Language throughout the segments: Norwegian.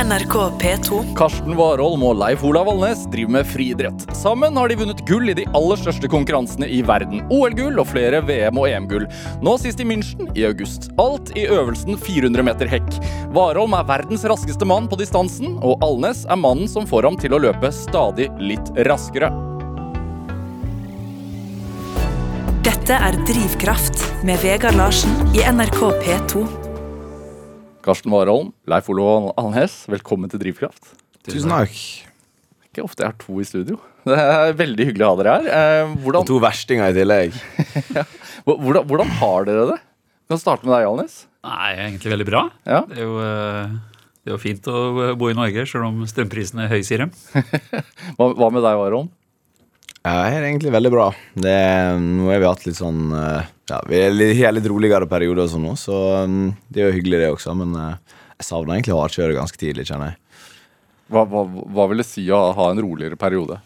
NRK P2. Karsten Warholm og Leif Olav Alnes driver med friidrett. Sammen har de vunnet gull i de aller største konkurransene i verden. OL-gull og flere VM- og EM-gull. Nå sist i München i august. Alt i øvelsen 400 meter hekk. Warholm er verdens raskeste mann på distansen, og Alnes er mannen som får ham til å løpe stadig litt raskere. Dette er Drivkraft med Vegard Larsen i NRK P2. Karsten Warholm, Leif Olo Alnes, velkommen til Drivkraft. Tusen takk. Ikke ofte jeg har to i studio. Det er veldig hyggelig å ha dere her. Hvordan... Og to verstinger i tillegg. hvordan, hvordan har dere det? Vi kan starte med deg, Alnes. Nei, egentlig veldig bra. Ja. Det er jo, eh, det er jo fint å bo i Norge, selv om strømprisene er høye, sier de. Hva, hva med deg, Warholm? Jeg det er egentlig veldig bra. Det, nå har vi hatt litt sånn eh, Ja, vi har litt roligere perioder og sånn nå, så mm, det er jo hyggelig, det også. Men eh, jeg savner egentlig hardkjøret ganske tidlig, kjenner jeg. Hva, hva, hva vil det si å ha en roligere periode?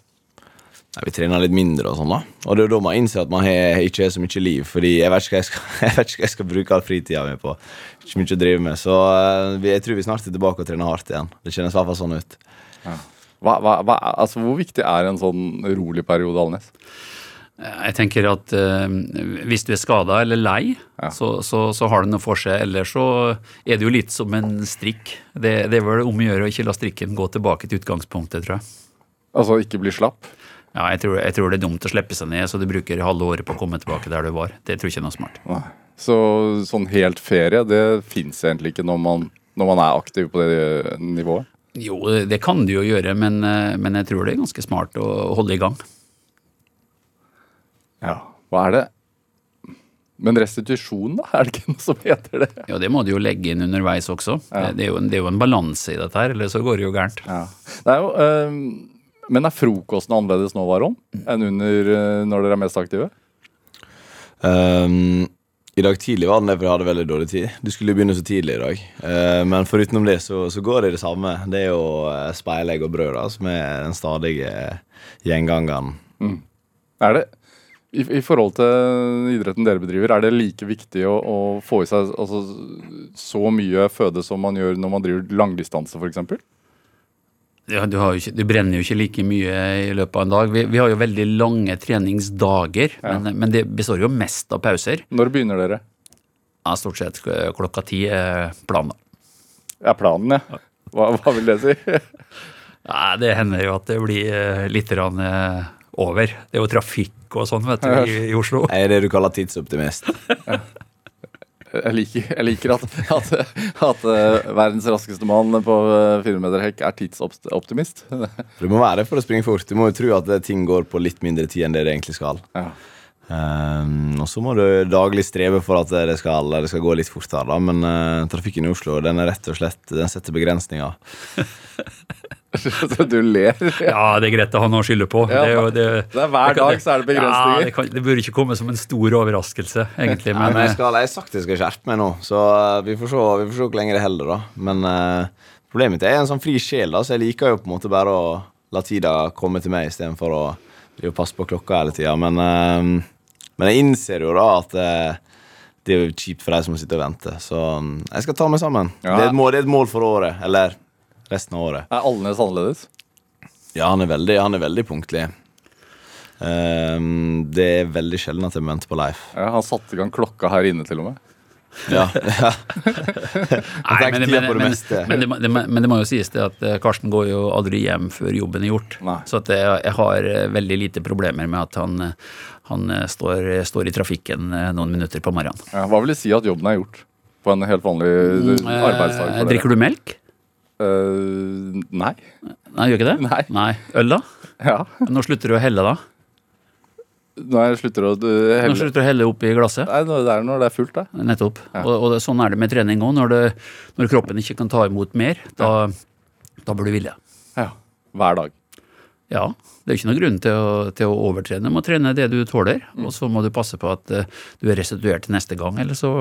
Nei, vi trener litt mindre og sånn, da. Og det er da man innser at man har, ikke har så mye liv. Fordi jeg vet ikke hva jeg skal, jeg vet ikke hva jeg skal bruke all fritida mi på. Ikke mye å drive med. Så eh, jeg tror vi snart er tilbake og trener hardt igjen. Det kjennes i hvert fall sånn ut. Hva, hva, altså, hvor viktig er en sånn rolig periode, Alnes? Jeg tenker at eh, hvis du er skada eller lei, Ja. så, så, så har det noe for seg. Ellers så er det jo litt som en strikk. Det, det er vel om å gjøre å ikke la strikken gå tilbake til utgangspunktet, tror jeg. Altså ikke bli slapp? Ja, jeg tror, jeg tror det er dumt å slippe seg ned, så du bruker halve året på å komme tilbake der du var. Det tror jeg ikke er noe smart. Nei. Så sånn helt ferie, det fins egentlig ikke når man, når man er aktiv på det nivået? Jo, det kan du jo gjøre, men, eh, men jeg tror det er ganske smart å holde i gang. Ja. Hva er det? Men restitusjon, da? Er det ikke noe som heter det? Ja, det må du jo legge inn underveis også. Ja. Det, er jo, en- det er jo en balanse i dette her, eller så går det jo gærent. Ja. Det er jo, øh, men er frokosten annerledes nå, Varon, enn under øh, når dere er mest aktive? Um, I dag tidlig var den der, for jeg hadde veldig dårlig tid. Du skulle jo begynne så tidlig i dag. Uh, men forutenom det, så, så går det i det samme. Det er jo uh, speilegg og brød, da, som er den stadige gjengangeren. Er det, i, I forhold til idretten dere bedriver, er det like viktig å, å få i seg altså, så mye føde som man gjør når man driver langdistanse, f.eks.? Ja, du, ikke, du brenner jo ikke like mye i løpet av en dag. Vi, vi har jo veldig lange treningsdager, men, men det består jo mest av pauser. Når begynner dere? Ja, stort sett klokka ti er planen. Er planen, ja. Hva, hva vil det si? Ja, det hender jo at det blir eh, litt grann, eh, over. Det er jo trafikk og sånn, vet du, i, i Oslo. Jeg er det du kaller tidsoptimist. Jeg liker, jeg liker at, at, at øh, verdens raskeste mann på øh, fire meter hekk er tidsoptimist. Du må være det for å springe fort. Du må jo tro at ting går på litt mindre tid enn det det egentlig skal. Ja. Um, og så må du daglig streve for at det skal, det skal gå litt fortere, da. Men uh, trafikken i Oslo den er rett og slett Den setter begrensninger. du ler. Ja, det er greit å ha noe å skylde på. Ja, det er jo, det, det er hver det kan- dag så er det begrensninger. Ja, det, kan, det burde ikke komme som en stor overraskelse, egentlig. Men, jeg, eh, skal, jeg har sagt jeg skal skjerpe meg nå, så uh, vi, får se, vi får se hvor lenge det holder. da Men uh, problemet mitt er en sånn fri sjel, da så jeg liker jo på en måte bare å la tida komme til meg istedenfor å, å passe på klokka hele tida. Men, uh, men jeg innser jo da at uh, det er jo kjipt for de som sitter og venter. Så um, jeg skal ta meg sammen. Ja. Det, er et mål, det er et mål for året. Eller resten av året. Er Alnes annerledes? Ja, han er veldig, han er veldig punktlig. Um, det er veldig sjelden at jeg venter på Leif. Ja, han satte i gang klokka her inne, til og med. Ja, ja. Nei, men, men, det men, men, det, må- det, men det må jo sies det at eh, Karsten går jo aldri hjem før jobben er gjort. Nei. Så at jeg, jeg har eh, veldig lite problemer med at han, eh, han eh, står, står i trafikken eh, noen minutter på morgenen. Ja, hva vil det si at jobben er gjort på en helt vanlig øh, arbeidsdag? Eh, for drikker du melk? Øh, nei. Nei, gjør ikke det? Nei. Øl, da? Ja. Når slutter du å helle, da? Når jeg slutter å helle Når slutter du å helle oppi glasset? Nei, det er når det er fullt, da. Nettopp. Og, og det, sånn er det med trening òg. Når, når kroppen ikke kan ta imot mer, da, da bør du ville. Ja. Hver dag. Ja, det er ikke noen grunn til å, til å overtrene. Du må trene det du tåler, og så må du passe på at eh, du er restituert til neste gang. Eller så,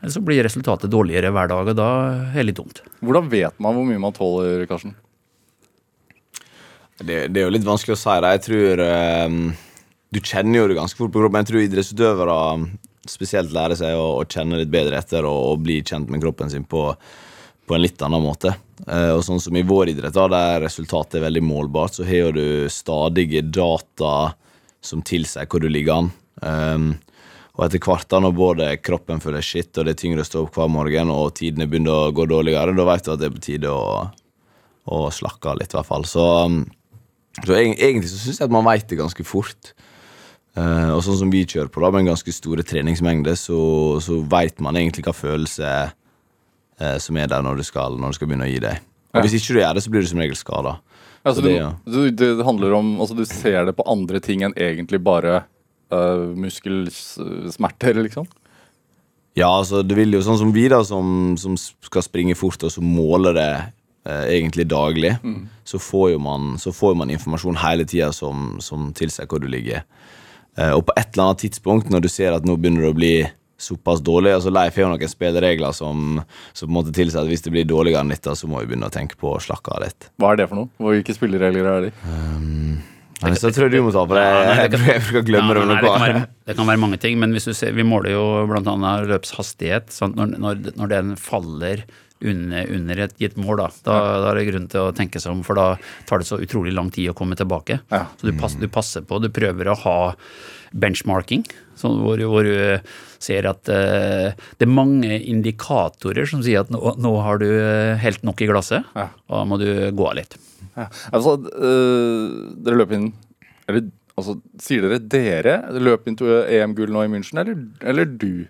eller så blir resultatet dårligere hver dag, og da er det litt dumt. Hvordan vet man hvor mye man tåler, Karsten? Det, det er jo litt vanskelig å si. Det. Jeg tror um, Du kjenner jo det ganske fort på kroppen. Jeg tror idrettsutøvere spesielt lærer seg å, å kjenne litt bedre etter og, og bli kjent med kroppen sin på, på en litt annen måte. Eh, og sånn som i vår idrett, da, der resultatet er veldig målbart, så har du stadige data som tilsier hvor du ligger an. Um, og etter hvert, da når både kroppen føler shit, og det er tyngre å stå opp hver morgen, og tidene begynner å gå dårligere, da vet du at det er på tide å, å slakke av litt, i hvert fall. Så, um, så egentlig så syns jeg at man vet det ganske fort. Uh, og sånn som vi kjører på, da, med en ganske store treningsmengde, så, så vet man egentlig hva følelse eh, som er der når du skal, når du skal begynne å gi deg. Og. Hvis ikke du gjør det, så blir du som regel skada. Altså, det, ja. du, det handler om Altså, du ser det på andre ting enn egentlig bare uh, muskelsmerter, liksom? Ja, altså det vil jo sånn som vi da som, som skal springe fort og som måler det eh, egentlig daglig, så, får jo man, så får man informasjon hele tida som, som tilsier hvor du ligger. Eh, og på et eller annet tidspunkt, når du ser at nå begynner det å bli såpass dårlig altså Leif har noen spilleregler som, som på en måte tilsier at hvis det blir dårligere enn dette, så må vi begynne å tenke på å slakke av litt. Hva er det for noe? Hvilke spilleregler er de? Nei, så jeg tror du må ta på det. Jeg tror jeg skal glemme Ja, det. nei, det, kan være, det kan være mange ting, men hvis du ser, vi måler jo bl.a. løpshastighet. Sant? Når, når, når den faller under, under et gitt mål, da, da, da er det grunn til å tenke seg om, for da tar det så utrolig lang tid å komme tilbake. Ja. Så du, pass, du passer på, du prøver å ha benchmarking, hvor, hvor du ser at uh, det er mange indikatorer som sier at nå, nå har du eh, helt nok i glasset, Ja. og da må du gå av litt. Ja. Altså, uh, dere løp inn Eller altså, sier dere dere løp inn til EM-gull nå i München, eller, eller du?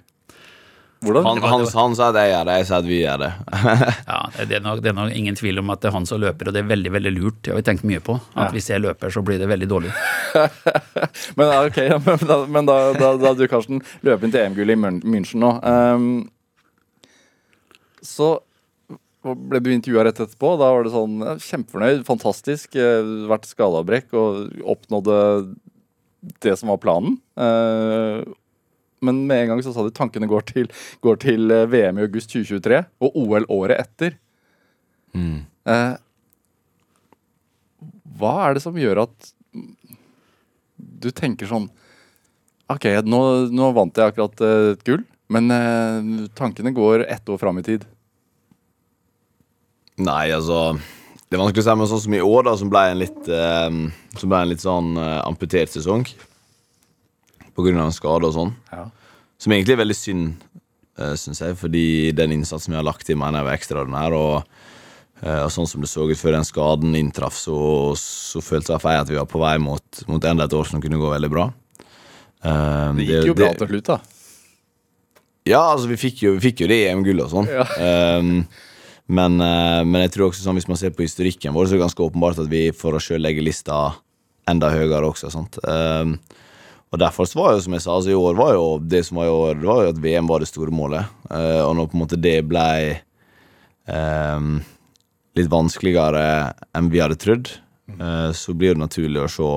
Hvordan? Han, han, han sa at jeg gjør det, jeg sa at vi gjør det. Ja, det er, nok, det er nok ingen tvil om at det er han som løper, og det er veldig veldig lurt. Det har vi tenkt mye på. At hvis jeg løper, så blir det veldig dårlig. Men ok, ja, men da, men da, da, da du, Karsten, løper inn til EM-gull i München nå um, Så ble du intervjua rett etterpå. Da var det sånn Kjempefornøyd, fantastisk. eh, Vært skadeavbrekk og oppnådde det som var planen. Eh, men med en gang så sa du tankene går til, går til eh, VM i august 2023 og OL året etter. Eh, hva er det som gjør at du tenker sånn Ok, nå, nå vant jeg akkurat eh, et gull, men eh, tankene går ett år fram i tid. Nei, altså Det er vanskelig å si, men sånn som i år, da, som ble en litt eh, Som ble en litt sånn eh, amputert sesong av en skade og sånn. Ja. Som egentlig er veldig synd, uh, syns jeg, fordi den innsatsen vi har lagt i, mener jeg var ekstraordinær. Og, eh, og sånn som det så ut før den skaden inntraff, så, så følte jeg jeg at vi var på vei mot, mot enda et år som kunne gå veldig bra. Eh, Det gikk jo bra til slutt, da. Ja, altså vi fikk jo, vi fikk jo det EM-gullet og sånn. Ja. Um, men, eh, men jeg tror også sånn, hvis man ser på historikken vår, så er det ganske åpenbart at vi for oss sjøl legger lista enda høyere også. Sant? Ehm, og derfor var jo, som jeg sa, altså i år var jo det som var i år, var jo at VM var det store målet. Eh, og når på en måte det ble ehm, litt vanskeligere enn vi hadde trodd, eh, så blir det naturlig å se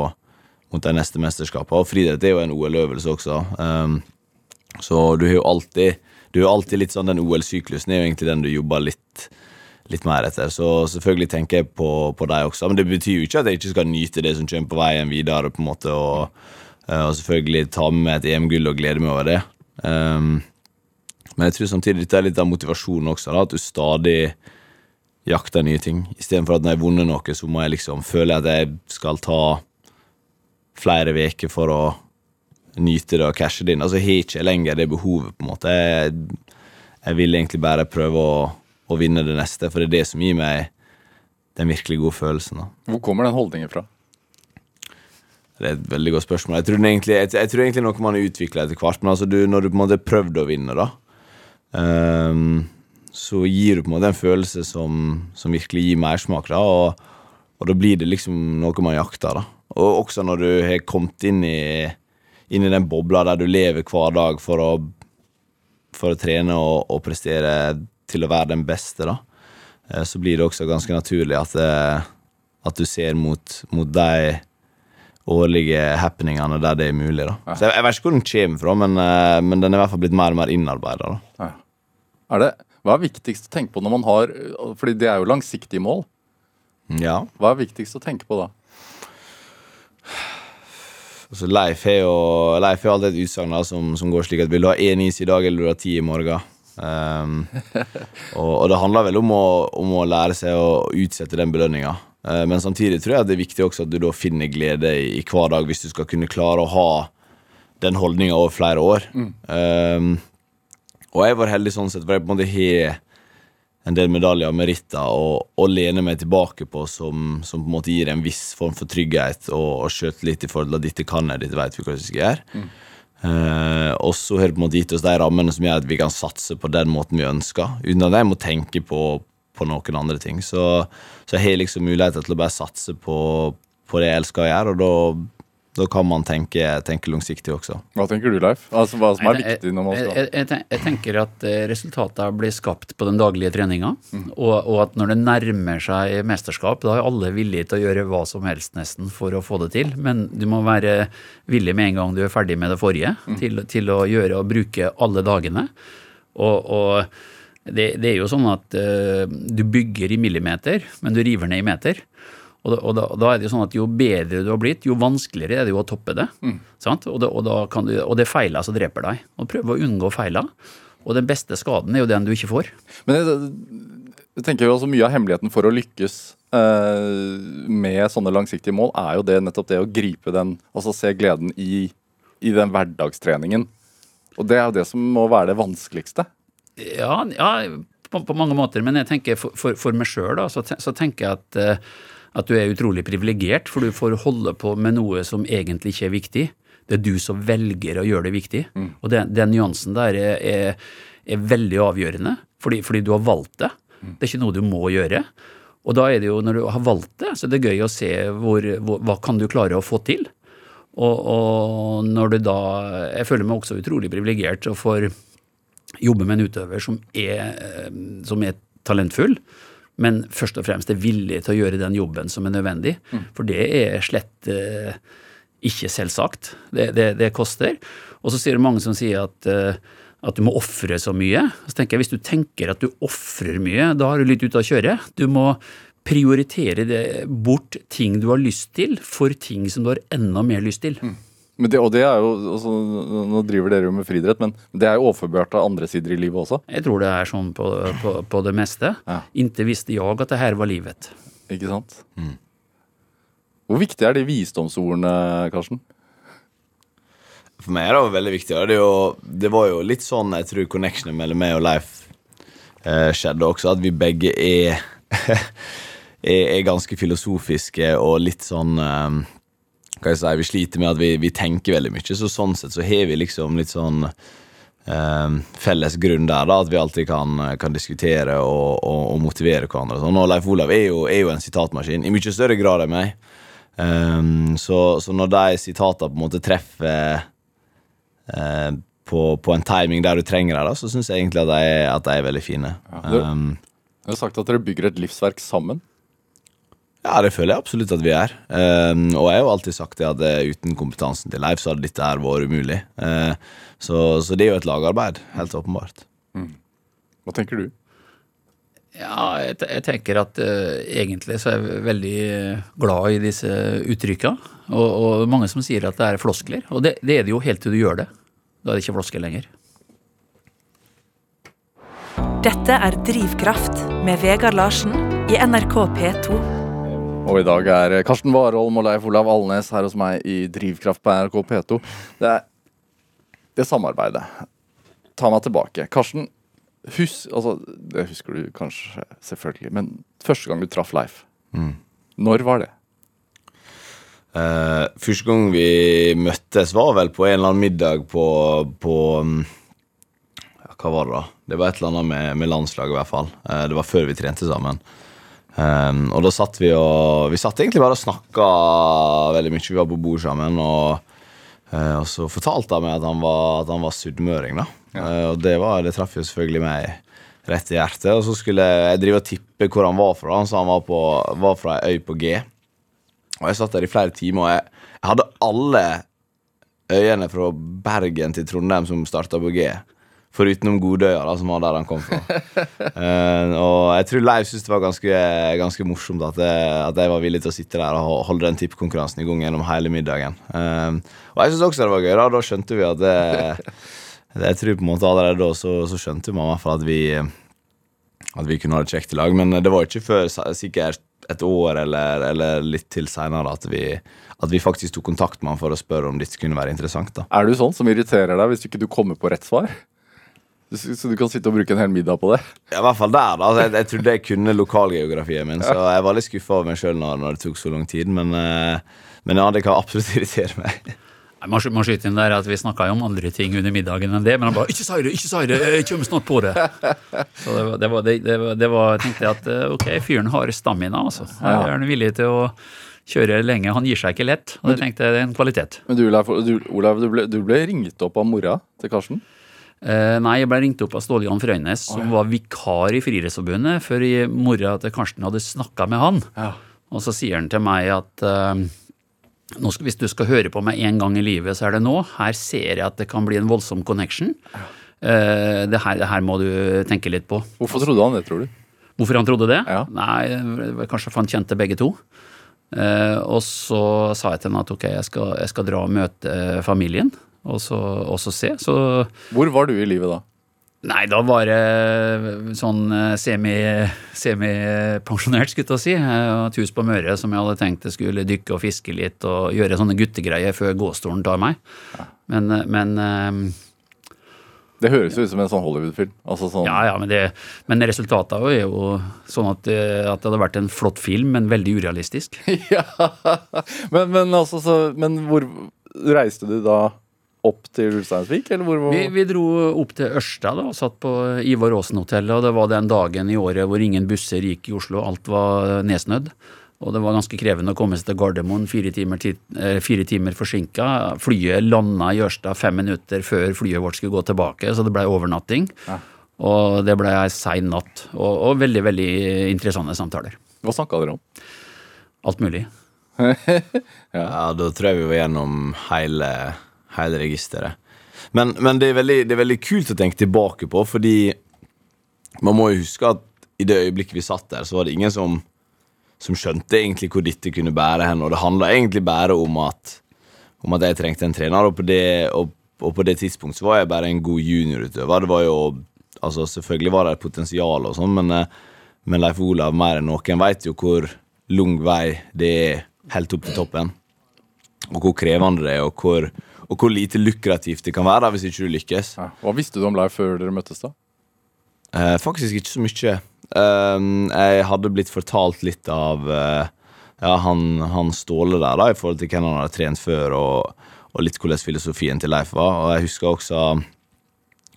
mot de neste mesterskapene. Og friidrett er jo en OL-øvelse også. Ehm, så du har jo alltid Du er alltid litt sånn Den OL-syklusen er jo egentlig den du jobber litt Litt mer etter. Så selvfølgelig tenker jeg på, på deg også. Men det betyr jo ikke at jeg ikke skal nyte det som kommer på veien videre, på en måte, og, eh, og selvfølgelig ta med meg et EM-gull og glede meg over det. Um, men jeg tror samtidig dette er litt av motivasjonen også, da, at du stadig jakter nye ting. Istedenfor at når jeg har vunnet noe, så må jeg liksom føle at jeg skal ta flere uker for å nyte det og cashe det inn. Altså, jeg har ikke lenger det behovet, på en måte. Jeg, jeg vil egentlig bare prøve å, å vinne det neste, for det er det som gir meg den virkelig gode følelsen. Da. Hvor kommer den holdningen fra? Det er et veldig godt spørsmål. Jeg tror, egentlig, jeg, jeg noe man har utvikla etter hvert. Men altså du, når du på en måte har å vinne, da, um, så gir du på en måte en følelse som, som virkelig gir mersmak. Da, og, og da blir det liksom noe man jakter. da. Og også når du har kommet inn i, inn i den bobla der du lever hver dag for å, for å trene og, og prestere til å være den beste, da, eh, så blir det også ganske naturlig at, eh, at du ser mot, mot de årlige happeningene der det er mulig. da. Så jeg, jeg vet ikke hvor den kommer fra, men, eh, men den er i hvert fall blitt mer og mer innarbeida. Ja. Er det, hva er viktigst å tenke på når man har Fordi det er jo langsiktige mål. Ja. Hva er viktigst å tenke på da? Altså, Leif har jo Leif har alltid et utsagn som, som går slik at vil du ha én is i dag, eller vil du ha ti i morgen? Um, og, og det handler vel om å, om å lære seg å utsette den belønninga. Uh, men samtidig tror jeg det er viktig også at du da finner glede i, hver dag, hvis du skal kunne klare å ha den holdninga over flere år. Um, og jeg var heldig sånn sett, for jeg på en måte har en del medaljer og meritter å, å lene meg tilbake på som, som, på en måte gir en viss form for trygghet og, og sjøltillit i forhold til at dette kan jeg, dette vet vi hva vi skal gjøre. Mm. Uh, og så har det på en måte gitt oss de rammene som gjør at vi kan satse på den måten vi ønsker, uten at jeg må tenke på, på noen andre ting. Så, så jeg har liksom muligheter til å bare satse på, på det jeg elsker å gjøre, og da da kan man tenke, tenke, langsiktig også. Hva tenker du, Leif? Altså, hva som er viktig når man skal jeg, jeg, jeg, tenker at eh, resultatene blir skapt på den daglige treninga. Mm. Og, og, at når det nærmer seg mesterskap, da er alle villige til å gjøre hva som helst nesten for å få det til. Men du må være villig med en gang du er ferdig med det forrige, mm. til, til, å gjøre og bruke alle dagene. Og, og det, det, er jo sånn at uh, du bygger i millimeter, men du river ned i meter. Og, da, og da, da, er det jo sånn at jo bedre du har blitt, jo vanskeligere er det jo å toppe det. Mm. Og, det og, du, og, det er feiler som dreper deg. Og Prøv å unngå feiler. Og den beste skaden er jo den du ikke får. Men jeg, jeg tenker jo også Mye av hemmeligheten for å lykkes eh, med sånne langsiktige mål, er jo det nettopp det å gripe den, altså se gleden i, i den hverdagstreningen. Og det er jo det som må være det vanskeligste. Ja, ja på, på, mange måter. Men jeg tenker for, for, for meg sjøl så, så, tenker jeg at eh, at du er utrolig privilegert, for du får holde på med noe som egentlig ikke er viktig. Det er du som velger å gjøre det viktig. Mm. Og den, den, nyansen der er, er, er veldig avgjørende, fordi, fordi, du har valgt det. Mm. Det er ikke noe du må gjøre. Og da er det jo, når du har valgt det, så er det gøy å se hvor, hvor, hva kan du klare å få til. Og, og, når du da Jeg føler meg også utrolig privilegert og får jobbe med en utøver som er, som er talentfull men først og fremst er villig til å gjøre den jobben som er nødvendig. Mm. For det er slett eh, ikke selvsagt. Det, det, det, koster. Og så sier det mange som sier at, eh, at du må ofre så mye. Så tenker jeg Hvis du tenker at du ofrer mye, da har du litt ute å kjøre. Du må prioritere det bort ting du har lyst til, for ting som du har enda mer lyst til. Mm. Men det, og det er jo, også, Nå driver dere jo med friidrett, men det er jo overførbart av andre sider i livet også? Jeg tror det er sånn på, på, på det meste. Ja. Inntil visste jeg at det her var livet. Ikke sant? Mm. Hvor viktig er de visdomsordene, Karsten? For meg er det jo veldig viktig. Det, jo, det, var jo litt sånn jeg tror connectionen mellom meg og Leif eh, skjedde også. At vi begge er, er, er ganske filosofiske og litt sånn eh, hva jeg si, Vi sliter med at vi, vi, tenker veldig mye, så sånn sett så har vi liksom litt sånn eh, felles grunn der, da, at vi alltid kan, kan diskutere og, og, og, motivere hverandre. Sånn. Og Leif Olav er jo, er jo, en sitatmaskin, i mye større grad enn meg. Um, så, så, når de sitatene på en måte treffer eh, på, på, en timing der du trenger det, så syns jeg egentlig at de, at de, er veldig fine. Ja, du, um, du har sagt at dere bygger et livsverk sammen. Ja, det føler jeg absolutt at vi er. Um, og jeg har jo alltid sagt det at uh, uten kompetansen til Leif så hadde dette her vært umulig. Uh, så, så, det er jo et lagarbeid, helt åpenbart. Mm. Hva tenker du? Ja, jeg, jeg tenker at uh, egentlig så er jeg veldig glad i disse uttrykka. Og, og, mange som sier at det er floskler. Og det, det er det jo helt til du gjør det. Da er det ikke floskler lenger. Dette er Drivkraft med Vegard Larsen i NRK P2. Og i dag er Karsten Warholm og Leif Olav Alnes her hos meg i Drivkraft på NRK P2. Det er det samarbeidet. Ta meg tilbake. Karsten, hus, altså, det husker du kanskje, selvfølgelig. Men første gang du traff Leif, mm. når var det? Uh, første gang vi møttes, var vel på en eller annen middag på, på um, ja, Hva var det, da? Det var et eller annet med, med landslaget, i hvert fall. Uh, det var før vi trente sammen. Um, og da satt vi og Vi satt egentlig bare og snakka veldig mye. Vi var på bord sammen. Og, uh, og så fortalte han meg at han var, at han var sunnmøring. Ja. Uh, og det, var, det traff jo selvfølgelig meg rett i hjertet. Og så skulle jeg drive og tippe hvor han var fra. Han sa han var, på, var fra ei øy på G. Og jeg satt der i flere timer, og jeg, jeg hadde alle øyene fra Bergen til Trondheim som starta på G. Foruten Godøya, da, som var der han kom fra. uh, og jeg tror Leif syntes det var ganske, ganske morsomt at jeg, at jeg, var villig til å sitte der og holde den tippekonkurransen i gang gjennom hele middagen. Uh, og jeg syns også det var gøy. Da Da skjønte vi at det, jeg tror på en måte allerede da så, så skjønte man i hvert fall at vi At vi kunne ha det kjekt i lag. Men det var ikke før sikkert et år eller, eller litt til seinere at, vi- at vi faktisk tok kontakt med han for å spørre om dette kunne være interessant. da Er du sånn som irriterer deg hvis ikke du kommer på rett svar? Så du kan sitte og bruke en hel middag på det? Ja, I hvert fall der. da altså, jeg, jeg trodde jeg kunne lokalgeografien min, så jeg var litt skuffa over meg sjøl når, når det tok så lang tid. Men, eh, men ja, det kan absolutt irritere meg. Jeg Man må skyte inn der at vi snakka jo om andre ting under middagen enn det, men han bare 'ikke si det, ikke si det, jeg kommer snart på det'. Så det var, det var, det, det var, det var jeg tenkte jeg at eh, ok, fyren har stamina, altså. Jeg er han villig til å kjøre lenge. Han gir seg ikke lett, og det tenkte jeg det er en kvalitet. Men du, Olav, du, ble, du ble ringt opp av mora til Karsten? Eh, nei, jeg ble ringt opp av Ståle Jan Frøynes, som var vikar i Friidrettsforbundet, for i mora til Karsten hadde snakka med han. Ja. Og så sier han til meg at eh, skal, hvis du skal høre på meg én gang i livet, så er det nå. Her ser jeg at det kan bli en voldsom connection. Eh, det, her, det her må du tenke litt på. Hvorfor trodde han det, tror du? Hvorfor han trodde det? Ja. Nei, Kanskje for han kjente begge to. Eh, og så sa jeg til henne at ok, jeg skal, jeg skal dra og møte eh, familien, og så, og så se. Så Hvor var du i livet da? Nei, da var jeg sånn semipensjonert, semi- skulle jeg si. Jeg har et hus på Møre som jeg hadde tenkt jeg skulle dykke og fiske litt og gjøre sånne guttegreier før gåstolen tar meg. Men, eh, men eh, Det høres jo ut som en sånn Hollywood-film. Altså sånn, ja, ja, men, det, men resultatet er jo sånn at at det hadde vært en flott film, men veldig urealistisk. ja. Men, men altså, så, men hvor reiste du da opp til Ulsteinsvik, eller hvor? hvor? Vi, vi dro opp til Ørsta da, og satt på Ivar Aasen-hotellet, og det var den dagen i året hvor ingen busser gikk i Oslo, alt var nedsnødd. Og det var ganske krevende å komme seg til Gardermoen, fire timer, ti, eh, fire timer forsinka. Flyet landa i Ørsta fem minutter før flyet vårt skulle gå tilbake, så det blei overnatting. Og det blei ei sein natt, og, og veldig, veldig interessante samtaler. Hva snakka dere om? Alt mulig. Ja, Da tror jeg vi var gjennom hele, hele registeret. Men, men det, er veldig, det er veldig kult å tenke tilbake på, fordi man må jo huske at i det øyeblikket vi satt der, så var det ingen som, som skjønte egentlig hvor dette kunne bære hen. Og det handla egentlig bare om at, om at jeg trengte en trener, og på, det, og, og på det tidspunkt så var jeg bare en god juniorutøver. Det var jo, altså Selvfølgelig var det et potensial, og sånn, men, eh, men Leif Olav mer enn noen veit jo hvor lang vei det er helt opp til toppen. Og hvor krevende det er, og hvor, og hvor lite lukrativt det kan være da, hvis ikke du lykkes. Ja. Hva visste du om Leif før dere møttes, da? Eh, faktisk ikke så mye. Eh, jeg hadde blitt fortalt litt av eh, ja, han, han Ståle der, da, i forhold til hvem han hadde trent før, og, og litt hvordan filosofien til Leif var. Og jeg husker også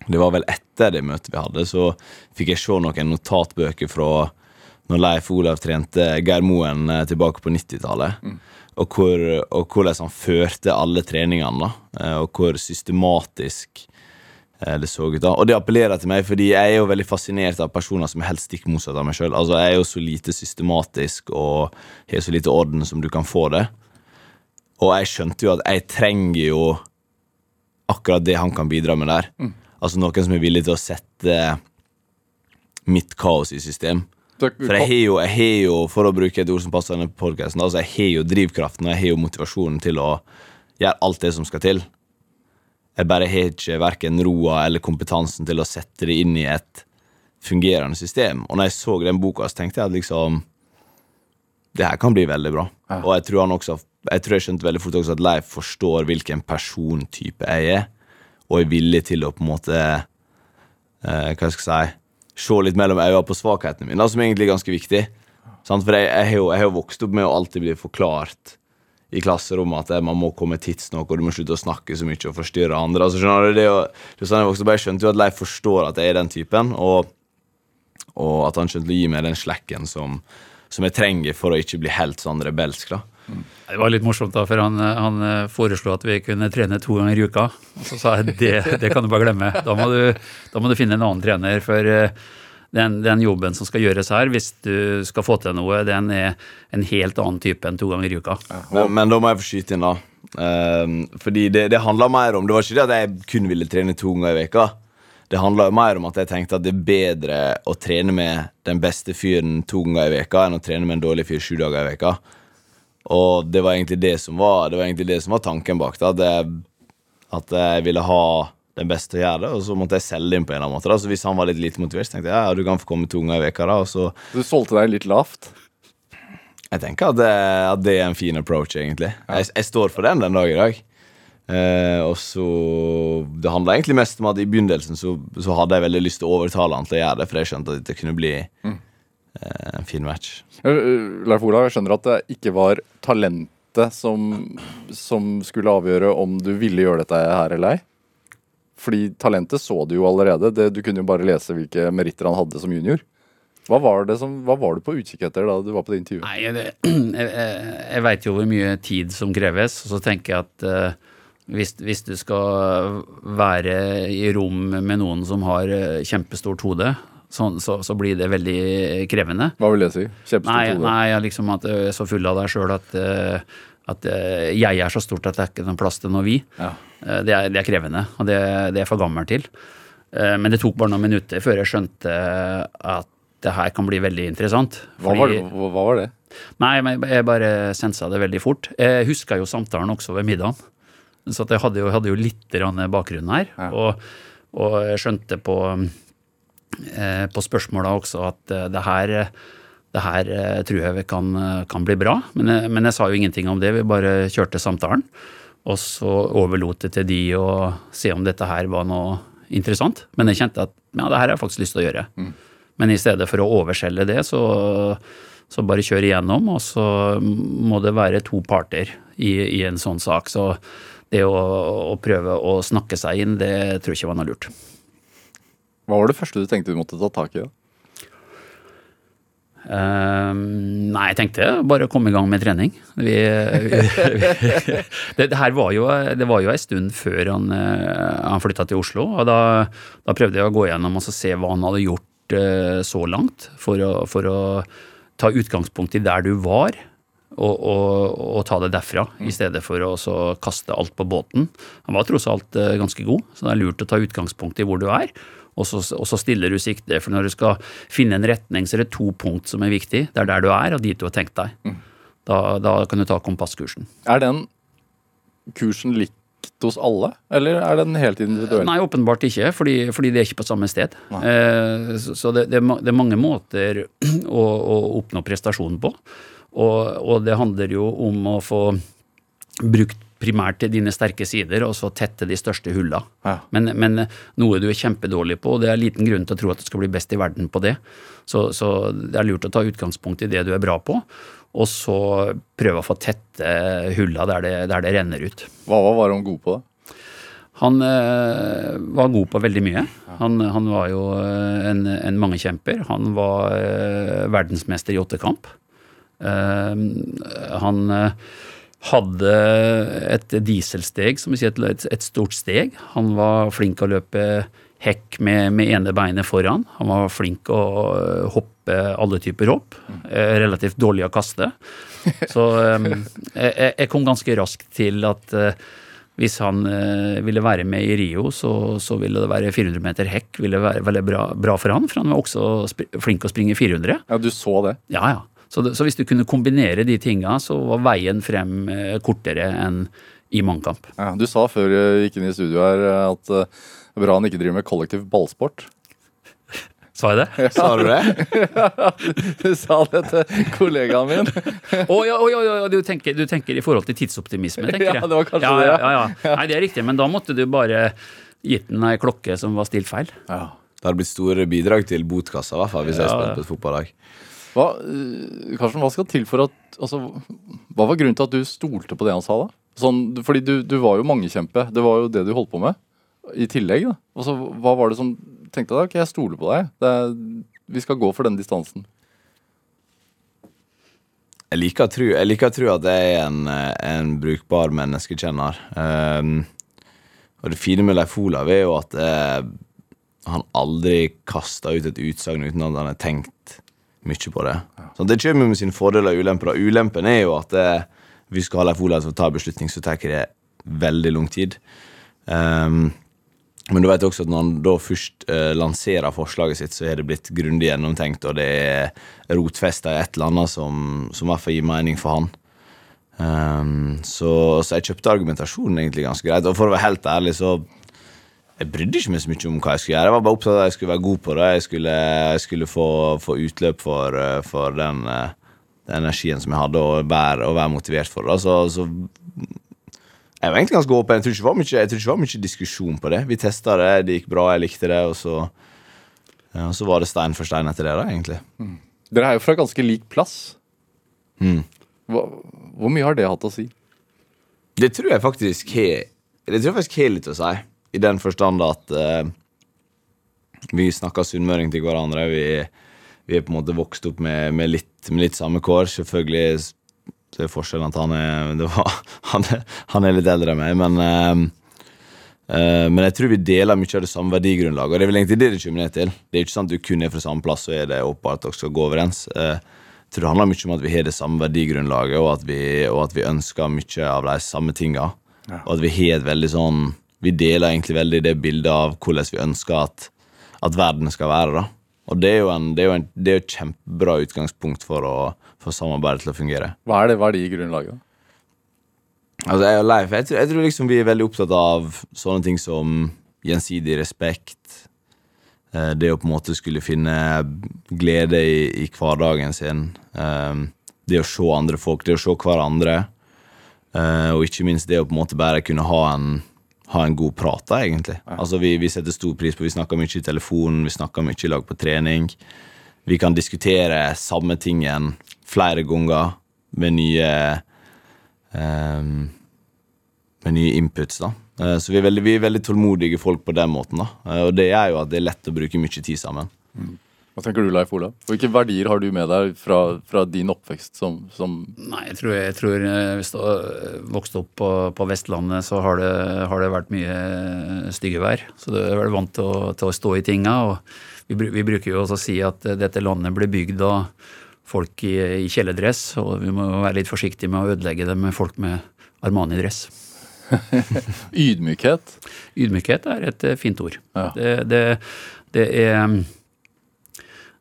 Det var vel etter det møtet vi hadde, så fikk jeg se noen notatbøker fra når Leif Olav trente Geir Moen eh, tilbake på 90-tallet. Og, hvor, og hvordan han førte alle treningene, da. eh, Og hvor systematisk eh, det så ut da. Og det appellerer til meg, fordi jeg er jo veldig fascinert av personer som er helt stikk motsatt av meg sjøl. Altså, jeg er jo så lite systematisk og har så lite orden som du kan få det. Og jeg skjønte jo at jeg trenger jo akkurat det han kan bidra med der. Altså noen som er villig til å sette mitt kaos i system. For jeg har jo, jeg har jo for å bruke et ord som passer denne podcasten, altså jeg har jo drivkraften og jeg har jo motivasjonen til å gjøre alt det som skal til. Jeg bare har ikke verken roa eller kompetansen til å sette det inn i et fungerende system. Og når jeg så den boka, så tenkte jeg at liksom Det her kan bli veldig bra. Og jeg tror han også Jeg tror jeg skjønte veldig fort også at Leif forstår hvilken persontype jeg er, og er villig til å på en måte eh, Hva skal jeg si Se litt mellom øynene på svakhetene mine, som egentlig er ganske viktig. For jeg, jeg, jeg har jo vokst opp med å alltid bli forklart i klasserommet at man må komme tidsnok, og du må slutte å snakke så mye og forstyrre andre. Altså, skjønner du, det, jo- det sånn jeg opp, Jeg skjønte jo at Leif forstår at jeg er den typen, og, og at han skjønte å gi meg den slekken som, som jeg trenger for å ikke bli helt sånn rebelsk. da. Det var litt morsomt, da, for han, han eh, foreslo at vi kunne trene to ganger i uka. Og så sa jeg det, det kan du bare glemme. Da må du, da må du finne en annen trener. For eh, den, den jobben som skal gjøres her, hvis du skal få til noe, den er en helt annen type enn to ganger i uka. Men, men da må jeg få skyte inn, da. Ehm, fordi det, det handla mer om Det var ikke det at jeg kun ville trene to ganger i veka Det handla mer om at jeg tenkte at det er bedre å trene med den beste fyren to ganger i veka enn å trene med en dårlig fyr sju dager i veka. Og det var egentlig det som var Det var egentlig det som var tanken bak det. At jeg, at jeg ville ha den beste til å gjøre det, og så måtte jeg selge inn på en eller annen måte. da, så Hvis han var litt lite motivert, så tenkte jeg ja, du kan få komme to ganger i veka da, og så Du solgte deg litt lavt. Jeg tenker at det, at det er en fin approach, egentlig. Jeg, jeg står for den den dag i dag. Eh, og så Det handla egentlig mest om at i begynnelsen så, så hadde jeg veldig lyst til å overtale han til å gjøre det, for jeg skjønte at det kunne bli eh, en fin match. Eh, Leif Olav, jeg skjønner at det ikke var talentet som, som skulle avgjøre om du ville gjøre dette her eller ei. Fordi talentet så du jo allerede. Det, du kunne jo bare lese hvilke meritter han hadde som junior. Hva var, det som, hva var du på utkikk etter da du var på det intervjuet? Nei, det, jeg, jeg, jeg veit jo hvor mye tid som kreves, og så tenker jeg at uh, hvis, hvis du skal være i rom med noen som har eh, kjempestort hode, så, så, så blir det veldig krevende. Hva vil det si? Kjempestort hode. nei, ja, liksom at du er så full av deg sjøl at, eh, at eh, jeg er så stort at det er ikke noen plass til noe vi. Ja. Eh, Det er, det er krevende, og det, det er jeg for gammel til. Eh, Men det tok bare noen minutter før jeg skjønte at det her kan bli veldig interessant. Hva, var, det- hva, var det? Nei, jeg bare sensa det veldig fort. Jeg huska jo samtalen også ved middagen. Så jeg hadde jo, hadde jo litt bakgrunn her. Ja. Og, og jeg skjønte på, eh, på spørsmåla også at eh, det her det her eh, tror jeg vi kan, eh, kan bli bra, men jeg, men jeg sa jo ingenting om det. Vi bare kjørte samtalen. Og så overlot det til de å se om dette her var noe interessant. Men jeg kjente at ja, det her har jeg faktisk lyst til å gjøre. Men i stedet for å overselge det, så, så bare kjør igjennom, og så må det være to parter i, i en sånn sak. Så det å, å prøve å snakke seg inn, det tror jeg ikke var noe lurt. Hva var det første du tenkte du måtte ta tak i? da? Uh, nei, jeg tenkte bare å komme i gang med trening. Vi, vi, det, det her var jo, det var jo en stund før han, eh, han flytta til Oslo. og da, da prøvde jeg å gå gjennom og se hva han hadde gjort uh, så langt, for å, for å ta utgangspunkt i der du var. Og, og, og ta det derfra, i stedet for å kaste alt på båten. Han var tross alt eh, ganske god, så det er lurt å ta utgangspunkt i hvor du er. Og så, og så stiller du sikte, for når du skal finne en retning, så er det to punkt som er viktig. Det er der du er, og dit du har tenkt deg. Da, da kan du ta kompasskursen. Er den kursen likt hos alle, eller er den helt individuell? Nei, åpenbart ikke, fordi, fordi det er ikke på samme sted. Eh, så så det, det, det er mange måter å, å oppnå prestasjon på. Og, og det handler jo om å få brukt primært til dine sterke sider, og så tette de største hulla. Ja. Men, men noe du er kjempedårlig på, og det er liten grunn til å tro at du skal bli best i verden på det. Så, så det er lurt å ta utgangspunkt i det du er bra på, og så prøve å få tette hulla der det, der det renner ut. Hva var han god på, da? Han øh, var god på veldig mye. Han, han var jo eh, en, en mangekjemper. Han var øh, verdensmester i åttekamp. Uh, han eh, hadde et dieselsteg, som vi sier, et, et, stort steg. Han var flink å løpe hekk med, med ene beinet foran. Han var flink å eh, hoppe alle typer hopp. Eh, relativt dårlig å kaste. Så jeg, jeg kom ganske raskt til at eh, hvis han eh, ville være med i Rio, så, så ville det være 400 meter hekk. ville være veldig bra, bra for han, for han var også flink å springe 400. Ja, Du så det? Ja, ja. Så, det, så hvis du kunne kombinere de tinga, så var veien frem eh, kortere enn i mannkamp. Ja, du sa før jeg gikk inn i studio her eh, at eh, det er bra han ikke driver med kollektiv ballsport. Sa jeg det? Sa du det? Du sa det til kollegaen min. Å ja, oh, ja, ja, du, tenker, du tenker i forhold til tidsoptimisme, tenker jeg. Ja, det var kanskje ja, det, ja. ja. Ja, ja. Nei, det er riktig, men da måtte du bare gitt den ei klokke som var stilt feil. Ja. Det hadde blitt store bidrag til botkassa, i hvert fall, hvis jeg Ja. spilte på et fotballag. Hva, eh, Karsten, hva skal til for at altså, Hva var grunnen til at du stolte på det han sa, da? Sånn, fordi du, du var jo mangekjempe. Det var jo det du holdt på med. I tillegg, da. Altså, hva var det som tenkte deg? Ok, jeg stoler på deg. Er, vi skal gå for den distansen. Jeg liker å tro, jeg liker å tro at jeg er en, en brukbar menneskekjenner. Um, og det fine med Leif Olav er jo at eh, han aldri kaster ut et utsagn uten at han har tenkt mye på det. Så det kommer med sine fordeler og ulemper. Og ulempen er jo at hvis vi skal ha Leif Olav til å ta en beslutning, så tar det veldig lang tid. Um, men du vet også at når han da først uh, lanserer forslaget sitt, så er det blitt grundig gjennomtenkt, og det er rotfesta i et eller annet som, som i hvert fall gir mening for han. Um, så, så jeg kjøpte argumentasjonen egentlig ganske greit. Og for å være helt ærlig, så jeg brydde ikke meg så mye om hva jeg skulle gjøre. Jeg var bare opptatt av at jeg skulle være god på det. Jeg skulle, jeg skulle få, få utløp for, eh, for den, eh, den energien som jeg hadde, og være, og være motivert for det. Så, så jeg var egentlig ganske åpen. Jeg tror ikke det var mye, det var mye diskusjon på det. Vi testa det, det gikk bra, jeg likte det, og så, ja, så var det stein for stein etter det, da, egentlig. Dere er jo fra ganske lik plass. Mm. Hva, hvor mye har det hatt å si? Det tror jeg faktisk har Det tror jeg faktisk har litt å si, i den forstand at eh, vi snakker sunnmøring til hverandre. Vi, vi er på en måte vokst opp med, med, litt, med litt samme kår. Selvfølgelig så er forskjellen at han er, det var, han er, han er litt eldre enn meg, men eh, eh, men jeg tror vi deler mye av det samme verdigrunnlaget. Og det er vel egentlig det det kommer ned til. Det er ikke sant at du kun er fra samme plass, så er det åpenbart at dere skal gå overens. Eh, jeg tror det handler mye om at vi har det samme verdigrunnlaget, og at vi, og at vi ønsker mye av de samme tinga. Og at vi har et veldig sånn Vi deler egentlig veldig det bildet av hvordan vi ønsker at, at verden skal være. da. Og det er jo, en, det er jo, en, det er et kjempebra utgangspunkt for å få samarbeidet til å fungere. Hva er det i grunnlaget? Altså, jeg og Leif, jeg tror, jeg tror liksom vi er veldig opptatt av sånne ting som gjensidig respekt. eh, Det å på en måte skulle finne glede i, i hverdagen sin. eh, Det å se andre folk, det å se hverandre. eh, Og ikke minst det å på en måte bare kunne ha en, ha en god prat, da, egentlig. Altså, vi, vi setter stor pris på Vi snakker mye i telefonen, vi snakker mye i lag på trening. Vi kan diskutere samme tingen flere ganger med nye um, med nye inputs. da. Eh, Så vi er, veldig, vi er veldig tålmodige folk på den måten. da. Eh, Og det er jo at det er lett å bruke mye tid sammen. Hva tenker du, Leif Olav? Hvilke verdier har du med deg fra, fra din oppvekst som, som Nei, jeg tror, jeg tror eh, hvis du har vokst opp på, på Vestlandet, så har det, har det vært mye stygge vær. Så du er vel vant til å, til å stå i tinga. og vi, vi bruker jo også å si at eh, dette landet ble bygd av folk i, i kjeledress, og vi må være litt forsiktige med å ødelegge det med folk med Armani-dress. ydmykhet? Ydmykhet er et eh, fint ord. Ja. Det, det, det er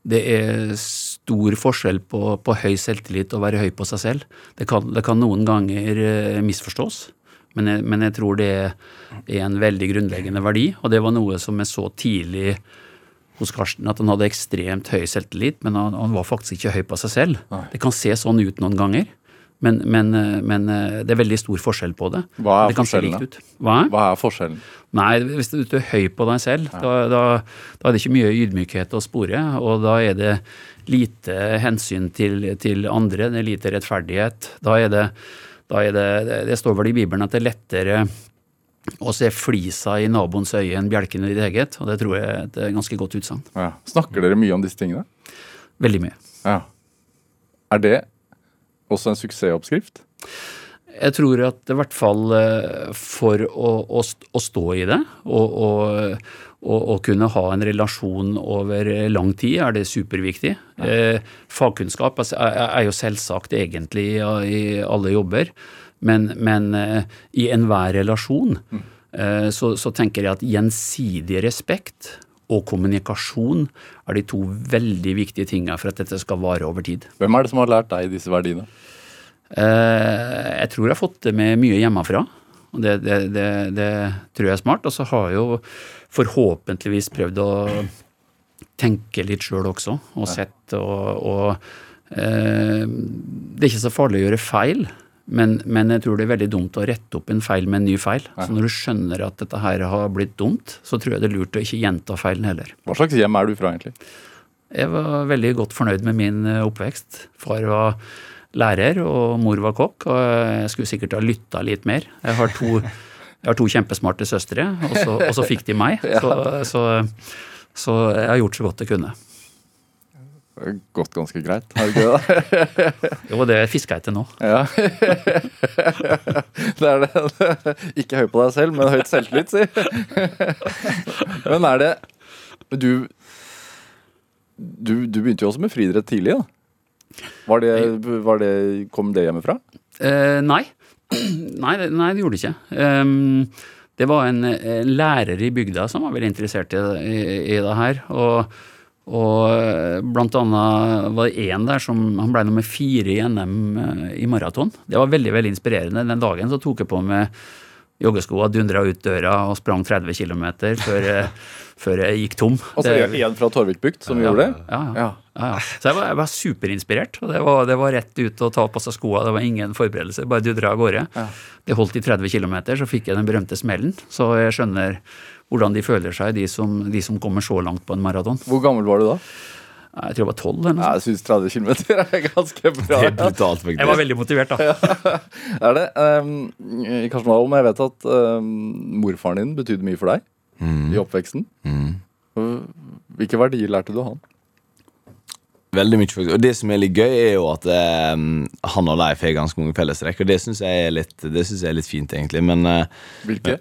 det er stor forskjell på, på høy selvtillit og være høy på seg selv. Det kan, det kan noen ganger eh, misforstås, men jeg, men jeg tror det er en veldig grunnleggende verdi. Og det var noe som jeg så tidlig hos Karsten, at han hadde ekstremt høy selvtillit, men han, han var faktisk ikke høy på seg selv. Det kan se sånn ut noen ganger, men, men, eh, men eh, det er veldig stor forskjell på det. Hva er det forskjellen, ut. Hva? Hva er forskjellen? Nei, hvis du er høy på deg selv, da, da, da er det ikke mye ydmykhet å spore. Og da er det lite hensyn til, til andre, det er lite rettferdighet. Da er det, da er det Det står vel i Bibelen at det er lettere å se flisa i naboens øye enn bjelken i ditt eget. Og det tror jeg er et ganske godt utsagn. Ja. Snakker dere mye om disse tingene? Veldig mye. Ja. Er det også en suksessoppskrift? Jeg tror at i hvert fall eh, for å, å, å stå i det og, og, og, og kunne ha en relasjon over lang tid, er det superviktig. Eh, fagkunnskap altså, er, er jo selvsagt egentlig ja, i alle jobber, men, men eh, i enhver relasjon eh, så, så tenker jeg at gjensidig respekt og kommunikasjon er de to veldig viktige tingene for at dette skal vare over tid. Hvem er det som har lært deg disse verdiene? Eh, jeg tror jeg har fått det med mye hjemmefra. og det, det, det, det tror jeg er smart. Og så har jeg jo forhåpentligvis prøvd å tenke litt sjøl også, og sett og, og eh, Det er ikke så farlig å gjøre feil, men, men jeg tror det er veldig dumt å rette opp en feil med en ny feil. Så når du skjønner at dette her har blitt dumt, så tror jeg det er lurt å ikke gjenta feilen heller. Hva slags hjem er du fra, egentlig? Jeg var veldig godt fornøyd med min eh, oppvekst. Far var lærer, og mor var kokk, og jeg skulle sikkert ha lytta litt mer. Jeg har to, jeg har to kjempesmarte søstre, og så, og så fikk de meg. Så, så, så jeg har gjort så godt jeg kunne. Gått ganske greit, har det ikke det? Jo, det fisker jeg til nå. Ja. det er det. Ikke høy på deg selv, men høyt selvtillit, si. Men er det Du, du, du begynte jo også med friidrett tidlig, da. Var det, var det, kom det hjemmefra? Eh, nei. nei. Nei, det gjorde det ikke. Um, det var en, en lærer i bygda som var veldig interessert i, i, i det her. Og, og eh, blant annet var det én der som han ble nummer fire i NM eh, i maraton. Det var veldig veldig inspirerende. Den dagen så tok jeg på meg joggeskoa, dundra ut døra og sprang 30 km før, jeg- før jeg gikk tom. Altså Det- en fra Torvikbukt som ja, gjorde det? Ja, ja. Ja. Så jeg var, jeg var superinspirert. og det var, det var rett ut og ta på seg skoa. Det var ingen forberedelser, bare dundra av gårde. Det holdt i 30 km, så fikk jeg den berømte smellen. Så jeg skjønner hvordan de føler seg, de som, de som kommer så langt på en maraton. Hvor gammel var du da? Jeg tror jeg var 12 eller noe jeg syns 30 km er ganske bra. Det er brutalt, faktisk. Jeg var veldig motivert, da. Ja. er det. Um, Karsten Wahl, jeg vet at um, morfaren din betydde mye for deg i oppveksten. Hvilke verdier lærte du av han? Veldig mye, faktisk. Og det som er litt gøy, er jo at um, han og Leif har ganske mange fellestrekk, og det syns jeg, er litt- det synes jeg er litt fint, egentlig. Men uh, Hvilke?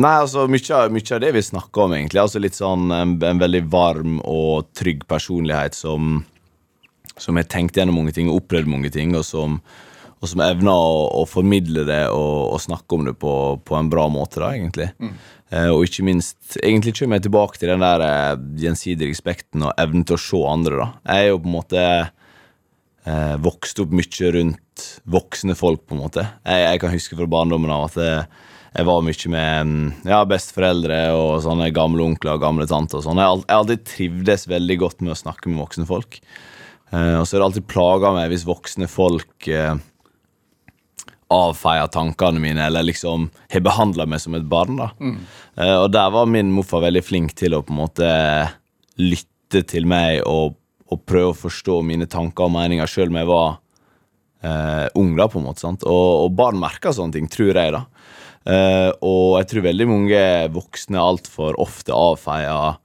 Nei, altså, mye, mye av det vi snakker om, egentlig. Altså litt sånn en, en veldig varm og trygg personlighet som Som har tenkt gjennom mange ting og opplevd mange ting, og som, og som evner å, å formidle det og, og snakke om det på, på en bra måte, da, egentlig. Eh, og ikke minst Egentlig kommer jeg tilbake til den der eh, gjensidige respekten og evnen til å se andre, da. Jeg er jo på en måte eh, vokst opp mye rundt voksne folk, på en måte. Jeg, jeg kan huske fra barndommen av at jeg, jeg var mye med mm, ja, besteforeldre og sånne gamle onkler og gamle tanter. og sånn. Jeg har alltid trivdes veldig godt med å snakke med voksne folk. Eh, og så har det alltid plaga meg hvis voksne folk eh, avfeier tankene mine, eller liksom har behandla meg som et barn. da. Eh, og der var min morfar veldig flink til å på en måte lytte til meg og, og prøve å forstå mine tanker og meninger, sjøl om jeg var eh, ung. da, på en måte, sant? Og, og barn merker sånne ting, tror jeg. da. Eh, og jeg tror veldig mange voksne altfor ofte avfeier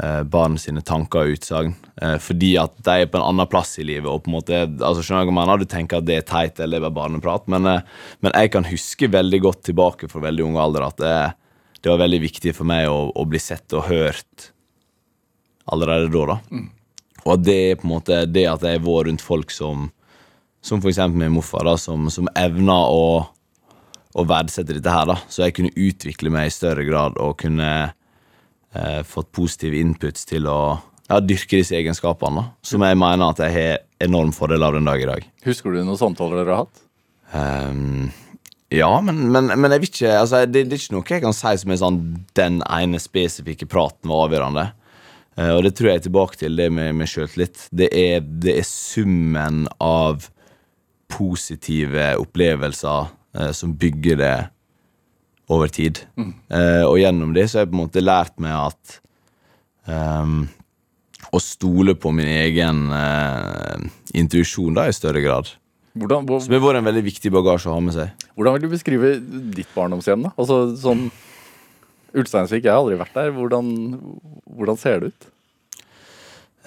eh, barn sine tanker og utsagn. Eh, fordi at de er på en annen plass i livet. og på en måte, altså skjønner jeg hva mener? Du tenker at det er teit eller det er barneprat, men, men jeg kan huske veldig godt tilbake fra veldig ung alder at det, det var veldig viktig for meg å, å bli sett og hørt allerede da. da. Og at det er på en måte det at jeg har vært rundt folk som som for eksempel min morfar, da, som, som evner å, å verdsette dette her, da, så jeg kunne utvikle meg i større grad og kunne eh, fått positive inputs til å ja, dyrke disse egenskapene, da, som jeg mener at jeg har enorm fordel av den dag i dag. Husker du noen samtaler dere har hatt? Um, ja, men, men, men jeg vet ikke altså, det, det er ikke noe jeg kan si som er sånn den ene spesifikke praten var avgjørende. Uh, og det tror jeg er tilbake til det med, med sjøltillit. Det, det er summen av positive opplevelser som bygger det over tid. Eh, og gjennom det så har jeg på en måte lært meg at um, å stole på min egen uh, intuisjon da, i større grad. Hvordan, hvor, Som har vært en veldig viktig bagasje å ha med seg. hvordan vil du beskrive ditt barndomshjem? da? Altså sånn Ulsteinsvik, jeg har aldri vært der. Hvordan, hvordan ser det ut?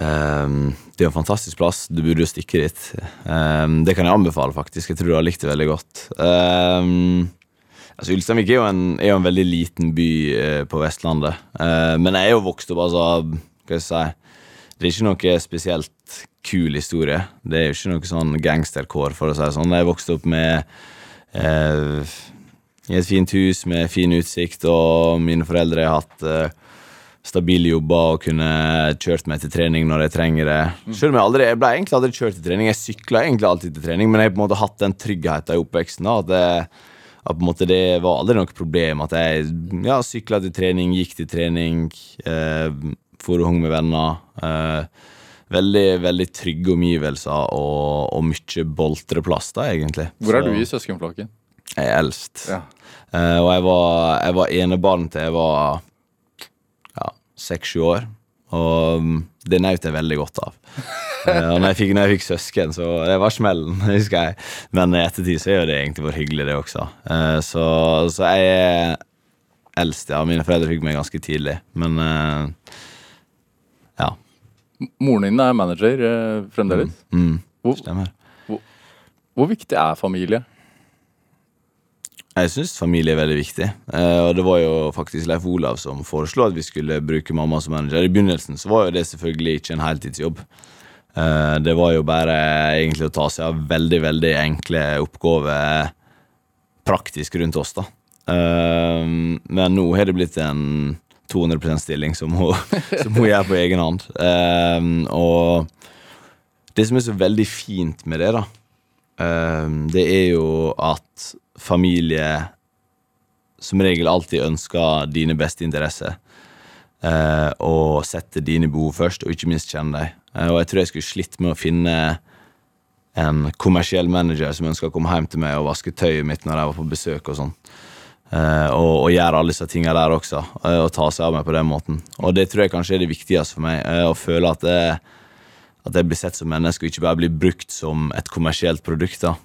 Ehm, det er jo en fantastisk plass. Du burde jo stikke dit. Um, det kan jeg anbefale, faktisk. Jeg tror du har likt det veldig godt. Um, altså, Ulsteinvik er, er jo en veldig liten by uh, på Vestlandet. Uh, men jeg er jo vokst opp, altså Hva skal jeg si Det er ikke noe spesielt kul historie. Det er jo ikke noe sånn gangsterkår, for å si det sånn. Jeg vokste opp med uh, i et fint hus med fin utsikt, og mine foreldre har hatt eh, stabile jobber og kunne kjørt meg til trening når jeg trenger det. Selv om jeg aldri, jeg ble egentlig aldri kjørt til trening. Jeg sykla egentlig alltid til trening, men jeg har på en måte hatt den tryggheten i oppveksten. da, At, det, at på en måte det var aldri noe problem at jeg ja, sykla til trening, gikk til trening, eh, for og hang med venner. Eh, veldig veldig trygge omgivelser og, og mye boltreplass, da, egentlig. Hvor er Så du i søskenflokken? Jeg er eldst. Ja. Eh, og jeg var, jeg var enebarn til jeg var seks-sju år. Og mm, det nøt jeg veldig godt av. Eh, og når jeg, fikk, når jeg fikk søsken, så det var smellen, husker jeg. Men i ettertid så er jo det egentlig vært hyggelig, det også. Eh, så, så jeg er eldst, ja. Mine foreldre fikk meg ganske tidlig. Men eh, ja. Moren din er manager fremdeles. Mm, Hvor, stemmer. hvor viktig er familie? Jeg syns familie er veldig viktig. Eh, og det var jo faktisk Leif Olav som foreslo at vi skulle bruke mamma som manager. I begynnelsen så var jo det selvfølgelig ikke en heltidsjobb. Eh, det var jo bare egentlig å ta seg av veldig, veldig enkle oppgaver praktisk rundt oss, da. Eh, men nå har det blitt en 200% stilling som hun, som hun gjør på egen hånd. Eh, og det som er så veldig fint med det, da, eh, det er jo at familie som regel alltid ønsker dine beste interesser. Eh, og setter dine behov først, og ikke minst kjenne deg. Eh, og jeg tror jeg skulle slitt med å finne en kommersiell manager som ønsker å komme hjem til meg og vaske tøyet mitt når jeg var på besøk og sånn. Eh, og, og gjøre alle disse tingene der også, eh, og ta seg av meg på den måten. Og det tror jeg kanskje er det viktigste for meg, eh, å føle at jeg, at jeg blir sett som menneske, og ikke bare blir brukt som et kommersielt produkt. da.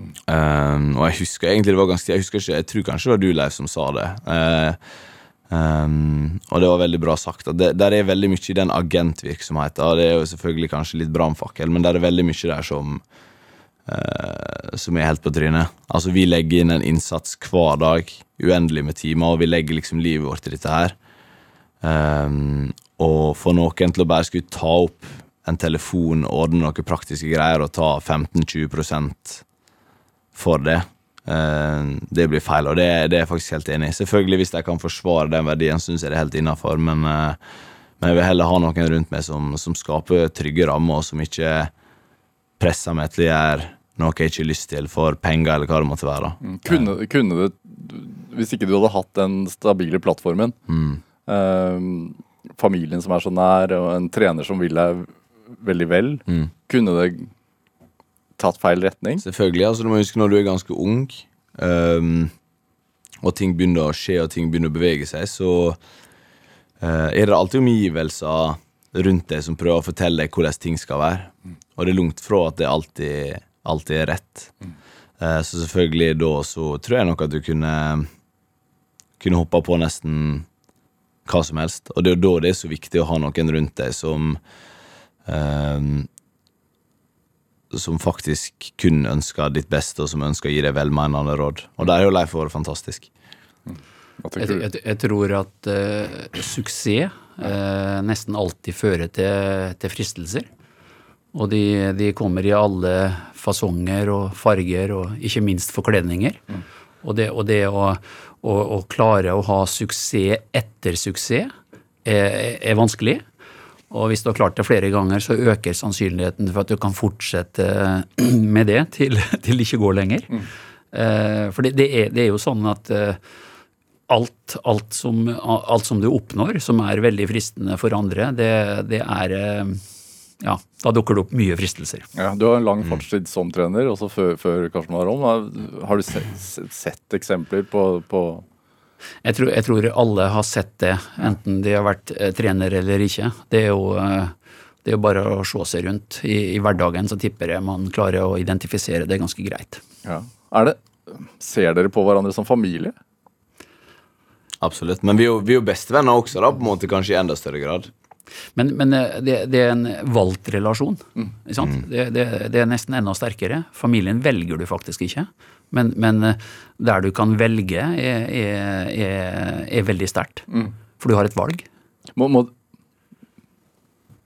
Um, og jeg husker egentlig det var ganske Jeg husker ikke, jeg tror kanskje det var du, Leif, som sa det. Uh, um, og det var veldig bra sagt. Det, der er veldig mye i den agentvirksomheten. Det er jo selvfølgelig kanskje litt brannfakkel, men der er veldig mye der som uh, Som er helt på trynet. Altså, vi legger inn en innsats hver dag, uendelig med timer, og vi legger liksom livet vårt i dette her. Um, og for noen til å bare skulle ta opp en telefon, ordne noen praktiske greier og ta 15-20 for det. Eh, det blir feil, og det, det, er jeg faktisk helt enig i. Selvfølgelig, hvis jeg kan forsvare den verdien, syns jeg det er helt innafor, men, eh, men, jeg vil heller ha noen rundt meg som, som skaper trygge rammer, og som ikke presser meg til å gjøre noe jeg ikke har lyst til for penger, eller hva det måtte være. Mm. Kunne, kunne, det, hvis ikke du hadde hatt den stabile plattformen, mm. eh, familien som er så nær, og en trener som vil deg veldig vel, mm. kunne det tatt feil retning? Selvfølgelig. altså Du må huske når du er ganske ung, um, og ting begynner å skje og ting begynner å bevege seg, så uh, er det alltid omgivelser rundt deg som prøver å fortelle deg hvordan ting skal være. Mm. Og det er langt fra at det alltid, alltid er rett. Mm. Uh, så selvfølgelig da så tror jeg nok at du kunne kunne hoppa på nesten hva som helst. Og det er jo da det er så viktig å ha noen rundt deg som um, som faktisk kun ønsker ditt beste, og som ønsker å gi deg velmenende råd. Og der er jo Leif vært fantastisk. Jeg, jeg, jeg, tror at uh, suksess uh, nesten alltid fører til, til fristelser. Og de, de, kommer i alle fasonger og farger, og ikke minst forkledninger. Mm. Og det, og det å, å, å, klare å ha suksess etter suksess er, er vanskelig. Og hvis du har klart det flere ganger, så øker sannsynligheten for at du kan fortsette med det til, til det ikke går lenger. Mm. Eh, for det, det, er, det, er, jo sånn at eh, alt, alt, som, alt, som, du oppnår, som er veldig fristende for andre, det, det er eh, ja, da dukker det opp mye fristelser. Ja, Du har en lang mm. fartstid som trener, også før, før Karsten var om. Har du sett, sett eksempler på, på jeg tror, jeg tror, alle har sett det, enten de har vært eh, trener eller ikke. Det er jo eh, det er bare å se seg rundt. I, I, hverdagen så tipper jeg man klarer å identifisere det ganske greit. Ja. Er det, Ser dere på hverandre som familie? Absolutt. Men vi er jo, vi er jo bestevenner også, da, på en måte kanskje i enda større grad. Men, men eh, det, det, er en valgt relasjon. Mm. mm. Det, det, det, er nesten enda sterkere. Familien velger du faktisk ikke. Men, men eh, der du kan velge, er, er, er, veldig sterkt. Mm. For du har et valg. Må, må,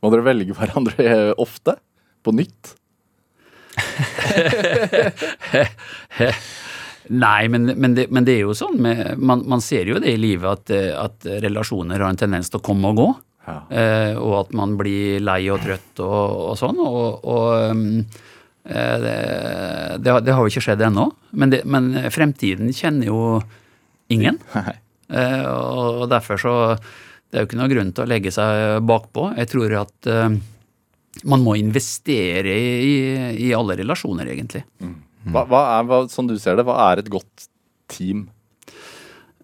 må, dere velge hverandre ofte? På nytt? Nei, men, men, det, men, det, er jo sånn med, man, man, ser jo det i livet at, at, relasjoner har en tendens til å komme og gå. Ja. Eh, og at man blir lei og trøtt og, og sånn. Og, og um, Eh, det, det, det, har jo ikke skjedd ennå, men, men, fremtiden kjenner jo ingen. Eh, og derfor så Det er jo ikke noe grunn til å legge seg bakpå. Jeg tror at uh, man må investere i, i, alle relasjoner, egentlig. Mm. Hva, hva er, hva, som du ser det, hva er et godt team?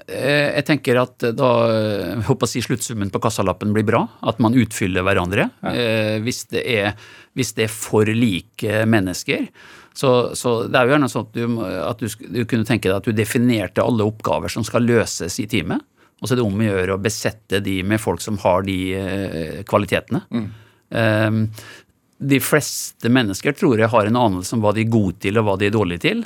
Jeg tenker at da jeg håper å si sluttsummen på kassalappen blir bra. At man utfyller hverandre. Ja. Hvis det er hvis det er for like mennesker. Så, så det er jo gjerne sånn at, du, at du, du, kunne tenke deg at du definerte alle oppgaver som skal løses i teamet. Og så er det om å gjøre å besette de med folk som har de eh, kvalitetene. Mm. De fleste mennesker tror jeg har en anelse om hva de er gode til og hva de er dårlige til.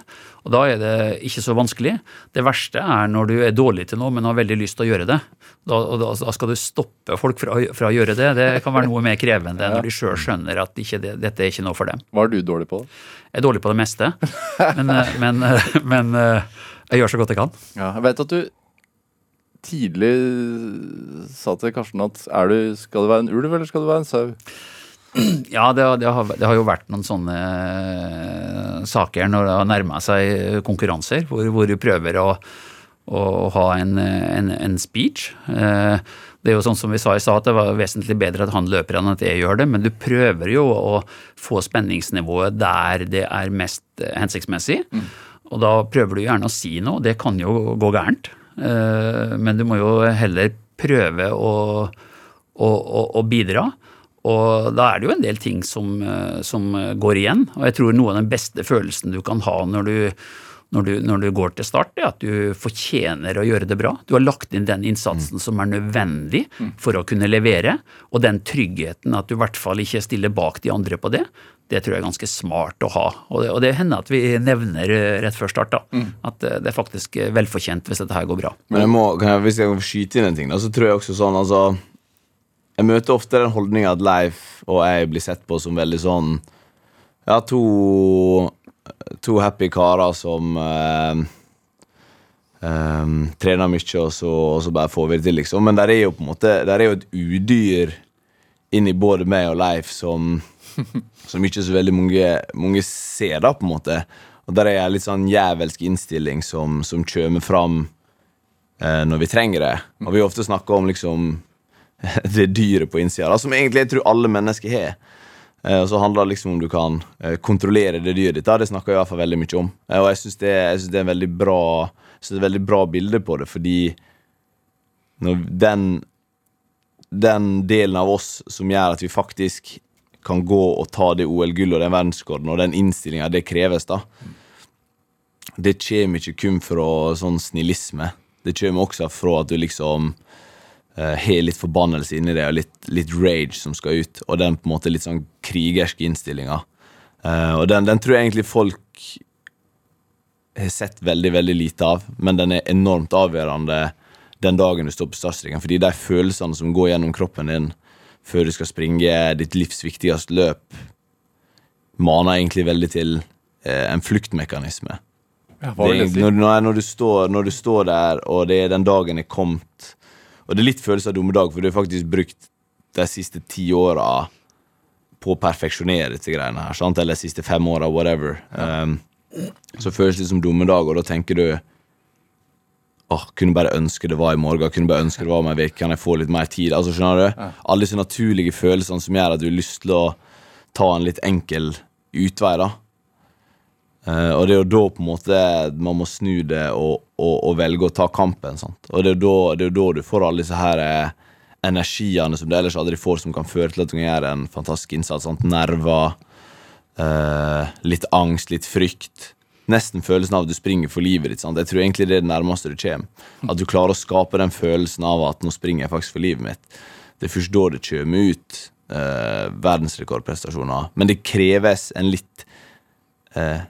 Og da er det ikke så vanskelig. Det verste er når du er dårlig til noe, men har veldig lyst til å gjøre det. Da, da, da skal du stoppe folk fra, fra, å gjøre det. Det kan være noe mer krevende når de sjøl skjønner at ikke det, dette er ikke noe for dem. Hva er du dårlig på? Jeg er dårlig på det meste. Men, eh, men, eh, men eh, jeg gjør så godt jeg kan. Ja, jeg vet at du tidlig sa til Karsten at du, skal du være en ulv eller skal du være en sau? Ja, det, det, har, det, har, jo vært noen sånne uh, saker når det har nærma seg konkurranser, hvor, hvor, du prøver å, å ha en, en, en speech. Eh, det er jo sånn som vi sa i stad, at det var vesentlig bedre at han løper enn at jeg gjør det, men du prøver jo å få spenningsnivået der det er mest hensiktsmessig. hensiktsmessig. Og da prøver du gjerne å si noe, det kan jo gå gærent. Eh, Men du må jo heller prøve å, å, å, å bidra. Og da er det jo en del ting som, eh, som går igjen. Og jeg tror noe av den beste følelsen du kan ha når du, når du, når du går til start, er at du fortjener å gjøre det bra. Du har lagt inn den innsatsen som er nødvendig for å kunne levere. Og den tryggheten at du i hvert fall ikke stiller bak de andre på det, det tror jeg er ganske smart å ha. Og det, og det hender at vi nevner eh, rett før start da, at eh, det er faktisk velfortjent hvis dette her går bra. Men jeg må, jeg, hvis jeg kan skyte inn en ting, da, så tror jeg også sånn altså Jeg møter ofte den holdninga at Leif og jeg blir sett på som veldig sånn Ja, to, to happy karer som eh, eh, trener mye, og så, og så bare får vi det til, liksom. Men der er jo på en måte Der er jo et udyr inni både meg og Leif som Som ikke så veldig mange, mange ser, da, på en måte. Og der er jeg litt sånn jævelsk innstilling som, som kommer fram eh, når vi trenger det. Og vi ofte snakker om liksom det dyret på innsida, da, som egentlig jeg tror alle mennesker har. Eh, og så handler det liksom om du kan eh, kontrollere det dyret ditt. Det snakker jeg i hvert fall veldig mye om. Eh, og jeg syns det, det er en veldig bra det er et veldig bra bilde på det, fordi den den delen av oss som gjør at vi faktisk kan gå og ta det OL-gullet og den verdensrekorden og den innstillinga det kreves, da. Det kommer ikke kun fra sånn snillisme. Det kommer også fra at du liksom har litt forbannelse inni deg og litt, litt rage som skal ut, og den på en måte litt sånn krigerske innstillinga. Uh, og den, den tror jeg egentlig folk har sett veldig, veldig lite av, men den er enormt avgjørende den dagen du står på startstreken, fordi de følelsene som går gjennom kroppen din før du skal springe ditt livs viktigste løp, maner egentlig veldig til uh, en fluktmekanisme. Ja, Det det når, når, når, du står, når du står der, og det er den dagen er kommet Og det er litt følelse av dumme dag, for du har faktisk brukt de siste ti åra på å perfeksjonere disse greiene her. Sant? Eller de siste fem åra, whatever. Um, så føles det som dommedag, og da tenker du Åh, kunne bare ønske det var i morgen, kunne bare ønske det var om en uke, kan jeg få litt mer tid? Altså, skjønner du? Alle disse naturlige følelsene som gjør at du har lyst til å ta en litt enkel utvei, da. Eh, og det er jo da på en måte man må snu det og, og, og velge å ta kampen. Sant? Og det er da, det er jo da du får alle disse her eh, energiene som du ellers aldri får, som kan føre til at du kan gjøre en fantastisk innsats. Sant? Nerver, uh, litt angst, litt frykt. Nesten følelsen av at du springer for livet ditt. Sant? Jeg tror egentlig det er det nærmeste du kommer. At du klarer å skape den følelsen av at nå springer jeg faktisk for livet mitt. Det er først da det kommer ut uh, verdensrekordprestasjoner. Men det kreves en litt eh,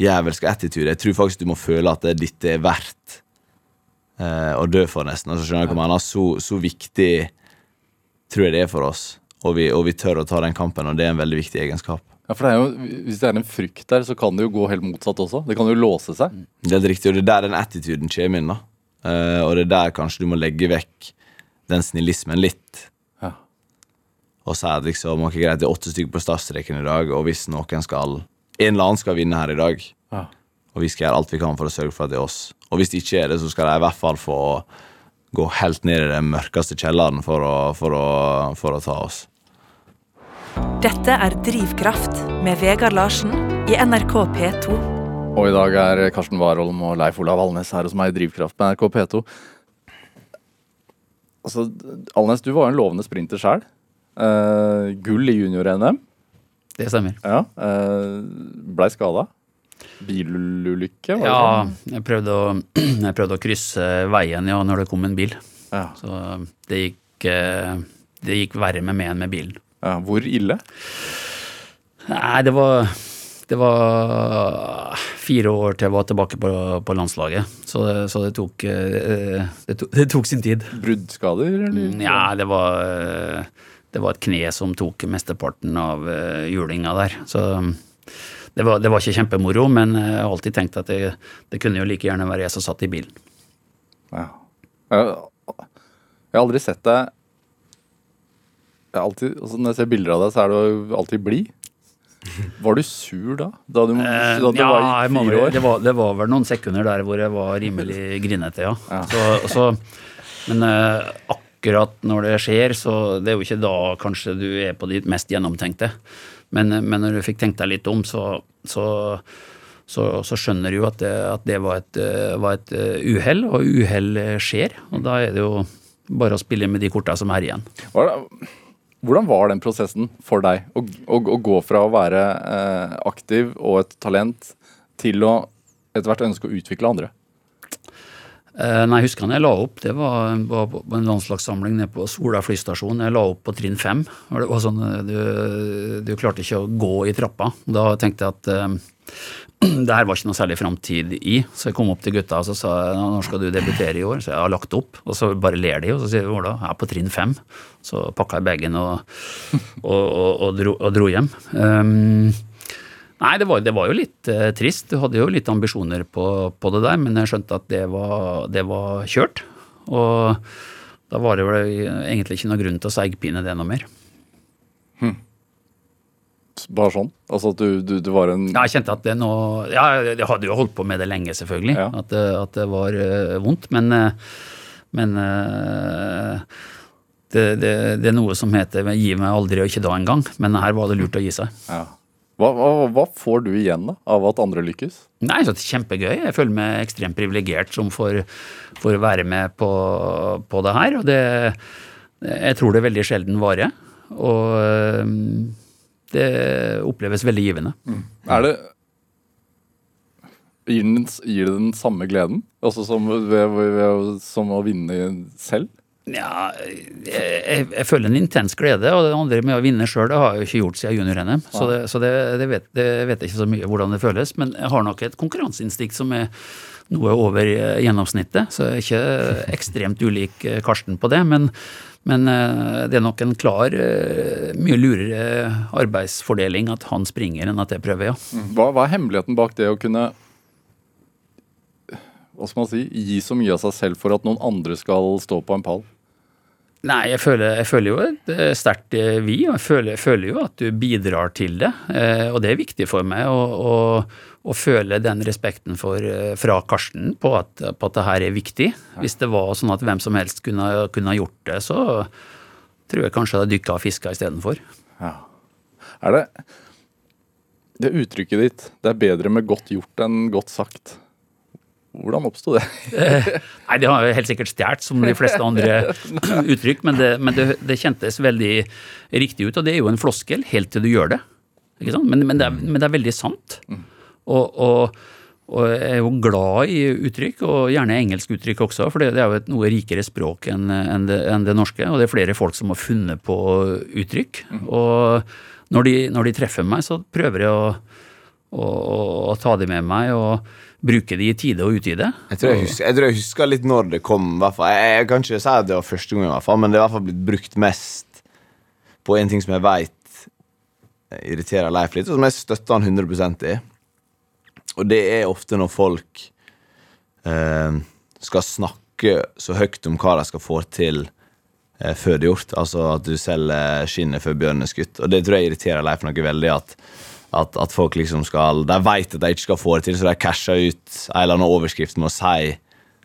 jævelsk attitude. Jeg tror faktisk du må føle at det, dette er verdt eh, å dø for, nesten. Altså, skjønner du hva jeg mener? Så, så viktig tror jeg det er for oss. Og vi, og vi tør å ta den kampen, og det er en veldig viktig egenskap. Ja, for det er jo, Hvis det er en frykt der, så kan det jo gå helt motsatt også. Det kan jo låse seg. Det er riktig, og det er der den attituden kommer inn. da. Uh, og det er der kanskje du må legge vekk den snillismen litt. Ja. Og si at liksom, ok greit, det er åtte stykker på startstreken i dag, og hvis noen skal En eller annen skal vinne her i dag, Ja. og vi skal gjøre alt vi kan for å sørge for at det er oss. Og hvis det ikke er det, så skal de i hvert fall få gå helt ned i den mørkeste kjelleren for å, for å, for å ta oss. Dette er Drivkraft med Vegard Larsen i NRK P2. Og i dag er Karsten Warholm og Leif Olav Alnes her hos meg i Drivkraft med NRK P2. Altså, Alnes, du var jo en lovende sprinter sjøl. gull i junior-NM. Det stemmer. Ja, uh, Blei skada. Bilulykke? var det Ja, sånn? jeg prøvde, å, jeg prøvde å krysse veien ja, når det kom en bil. Ja. Så det gikk, eh, det gikk verre med meg enn med bilen. ja. Hvor ille? Nei, det var, det var fire år til jeg var tilbake på, på landslaget. Så, det- så det, tok, eh, det, tok, det tok sin tid. Bruddskader? Eller? Ja, det var, eh, det var et kne som tok mesteparten av eh, julinga der. Så det var, det var ikke kjempemoro, men jeg har alltid tenkt at det, det kunne jo like gjerne være jeg som satt i bilen. Ja. Jeg, jeg har aldri sett deg alltid, altså Når jeg ser bilder av deg, så er du alltid blid. Var du sur da? Da du, Eh, da du ja, var i fire år? Det var, det var vel noen sekunder der hvor jeg var rimelig grinete, ja. Så, så, men eh, akkurat når det skjer, så det er jo ikke da kanskje du er på ditt mest gjennomtenkte. Men, men når du fikk tenkt deg litt om, så, så, så, så skjønner du jo at det, at det var et, var et eh, uhell, og uhell skjer. Og da er det jo bare å spille med de korta som er igjen. Hvordan var den prosessen for deg? Å, å, å gå fra å være eh, aktiv og et talent til å etter hvert ønske å utvikle andre? Eh, Nei, jeg husker han jeg la opp. Det var, en landslagssamling nede på Sola flystasjon. Jeg la opp på trinn fem. og Det var sånn, eh, du, du klarte ikke å gå i trappa. Da tenkte jeg at eh, det her var ikke noe særlig framtid i. Så jeg kom opp til gutta og så sa jeg, når skal du debutere i år? Så jeg har lagt opp. Og så bare ler de, og så sier da? Jeg er på trinn fem. Så pakka jeg bagen og, og, og, og, dro, og dro hjem. Um, Nei, det var, det var jo litt eh, trist. Du hadde jo litt ambisjoner på, på det der, men jeg skjønte at det var, det var kjørt. Og da var det vel egentlig ikke noe grunn til å seigpine det noe mer. Bare sånn? Altså at du, du, du var en Ja, jeg kjente at det nå Ja, jeg hadde jo holdt på med det lenge, selvfølgelig. Ja. At, det, at det var uh, vondt. Men, eh, men uh, det, det, det er noe som heter 'gi meg aldri og ikke da engang'. Men her var det lurt å gi seg. ja. Hva, hva, hva får du igjen da, av at andre lykkes? Nei, så det er kjempegøy. Jeg føler meg ekstremt privilegert som får, får være med på, på det her. Og det, jeg tror det er veldig sjelden varer. Og det oppleves veldig givende. Er det Gir, den, det den samme gleden? Altså som, ved, ved, ved, som å vinne selv? Ja, jeg, jeg føler en intens glede, og det andre med å vinne sjøl, det har jeg jo ikke gjort siden junior-NM. Så, det, så det, det, vet, det vet jeg ikke så mye hvordan det føles. Men jeg har nok et konkurranseinstinkt som er noe over eh, gjennomsnittet. Så jeg er ikke ekstremt ulik eh, Karsten på det. Men, men eh, det er nok en klar, mye lurere arbeidsfordeling at han springer enn at jeg prøver, ja. Hva, hva er hemmeligheten bak det å kunne hva skal man si, gi så mye av seg selv for at noen andre skal stå på en pall? Nei, jeg føler, jeg føler jo et sterkt eh, vi, og jeg føler, jeg føler jo at du bidrar til det. Eh, og det er viktig for meg å, å, å føle den respekten for, eh, fra Karsten på at, på at det her er viktig. Hvis det var sånn at hvem som helst kunne, kunne gjort det, så tror jeg kanskje jeg dykka og fiska istedenfor. Ja. Er det Det uttrykket ditt 'det er bedre med godt gjort enn godt sagt'. Hvordan oppsto det? Nei, det har jeg helt sikkert stjålet, som de fleste andre uttrykk, men, det, men det, det kjentes veldig riktig ut. Og det er jo en floskel helt til du gjør det. Ikke sant? Men, men, det, er, men det er veldig sant. Og, og, og jeg er jo glad i uttrykk, og gjerne engelsk uttrykk også, for det, er jo et noe rikere språk enn en det, enn det norske. Og det er flere folk som har funnet på uttrykk. Og når de, når de treffer meg, så prøver jeg å, å, å ta dem med meg. og bruke de i tide og utide. Jeg tror jeg, husker, jeg tror jeg husker litt når det kom. Jeg, jeg kan ikke si at det var første gang, i hvert fall, men det er i hvert fall blitt brukt mest på en ting som jeg veit irriterer Leif litt, og som jeg støtter han 100% i. Og det er ofte når folk eh, skal snakke så høyt om hva de skal få til eh, før det er gjort. Altså at du selger skinnet før bjørnen er skutt. Og det tror jeg irriterer Leif noe veldig. at at, at folk liksom skal De vet at de ikke skal få det til, så de casher ut en eller annen overskrift med å si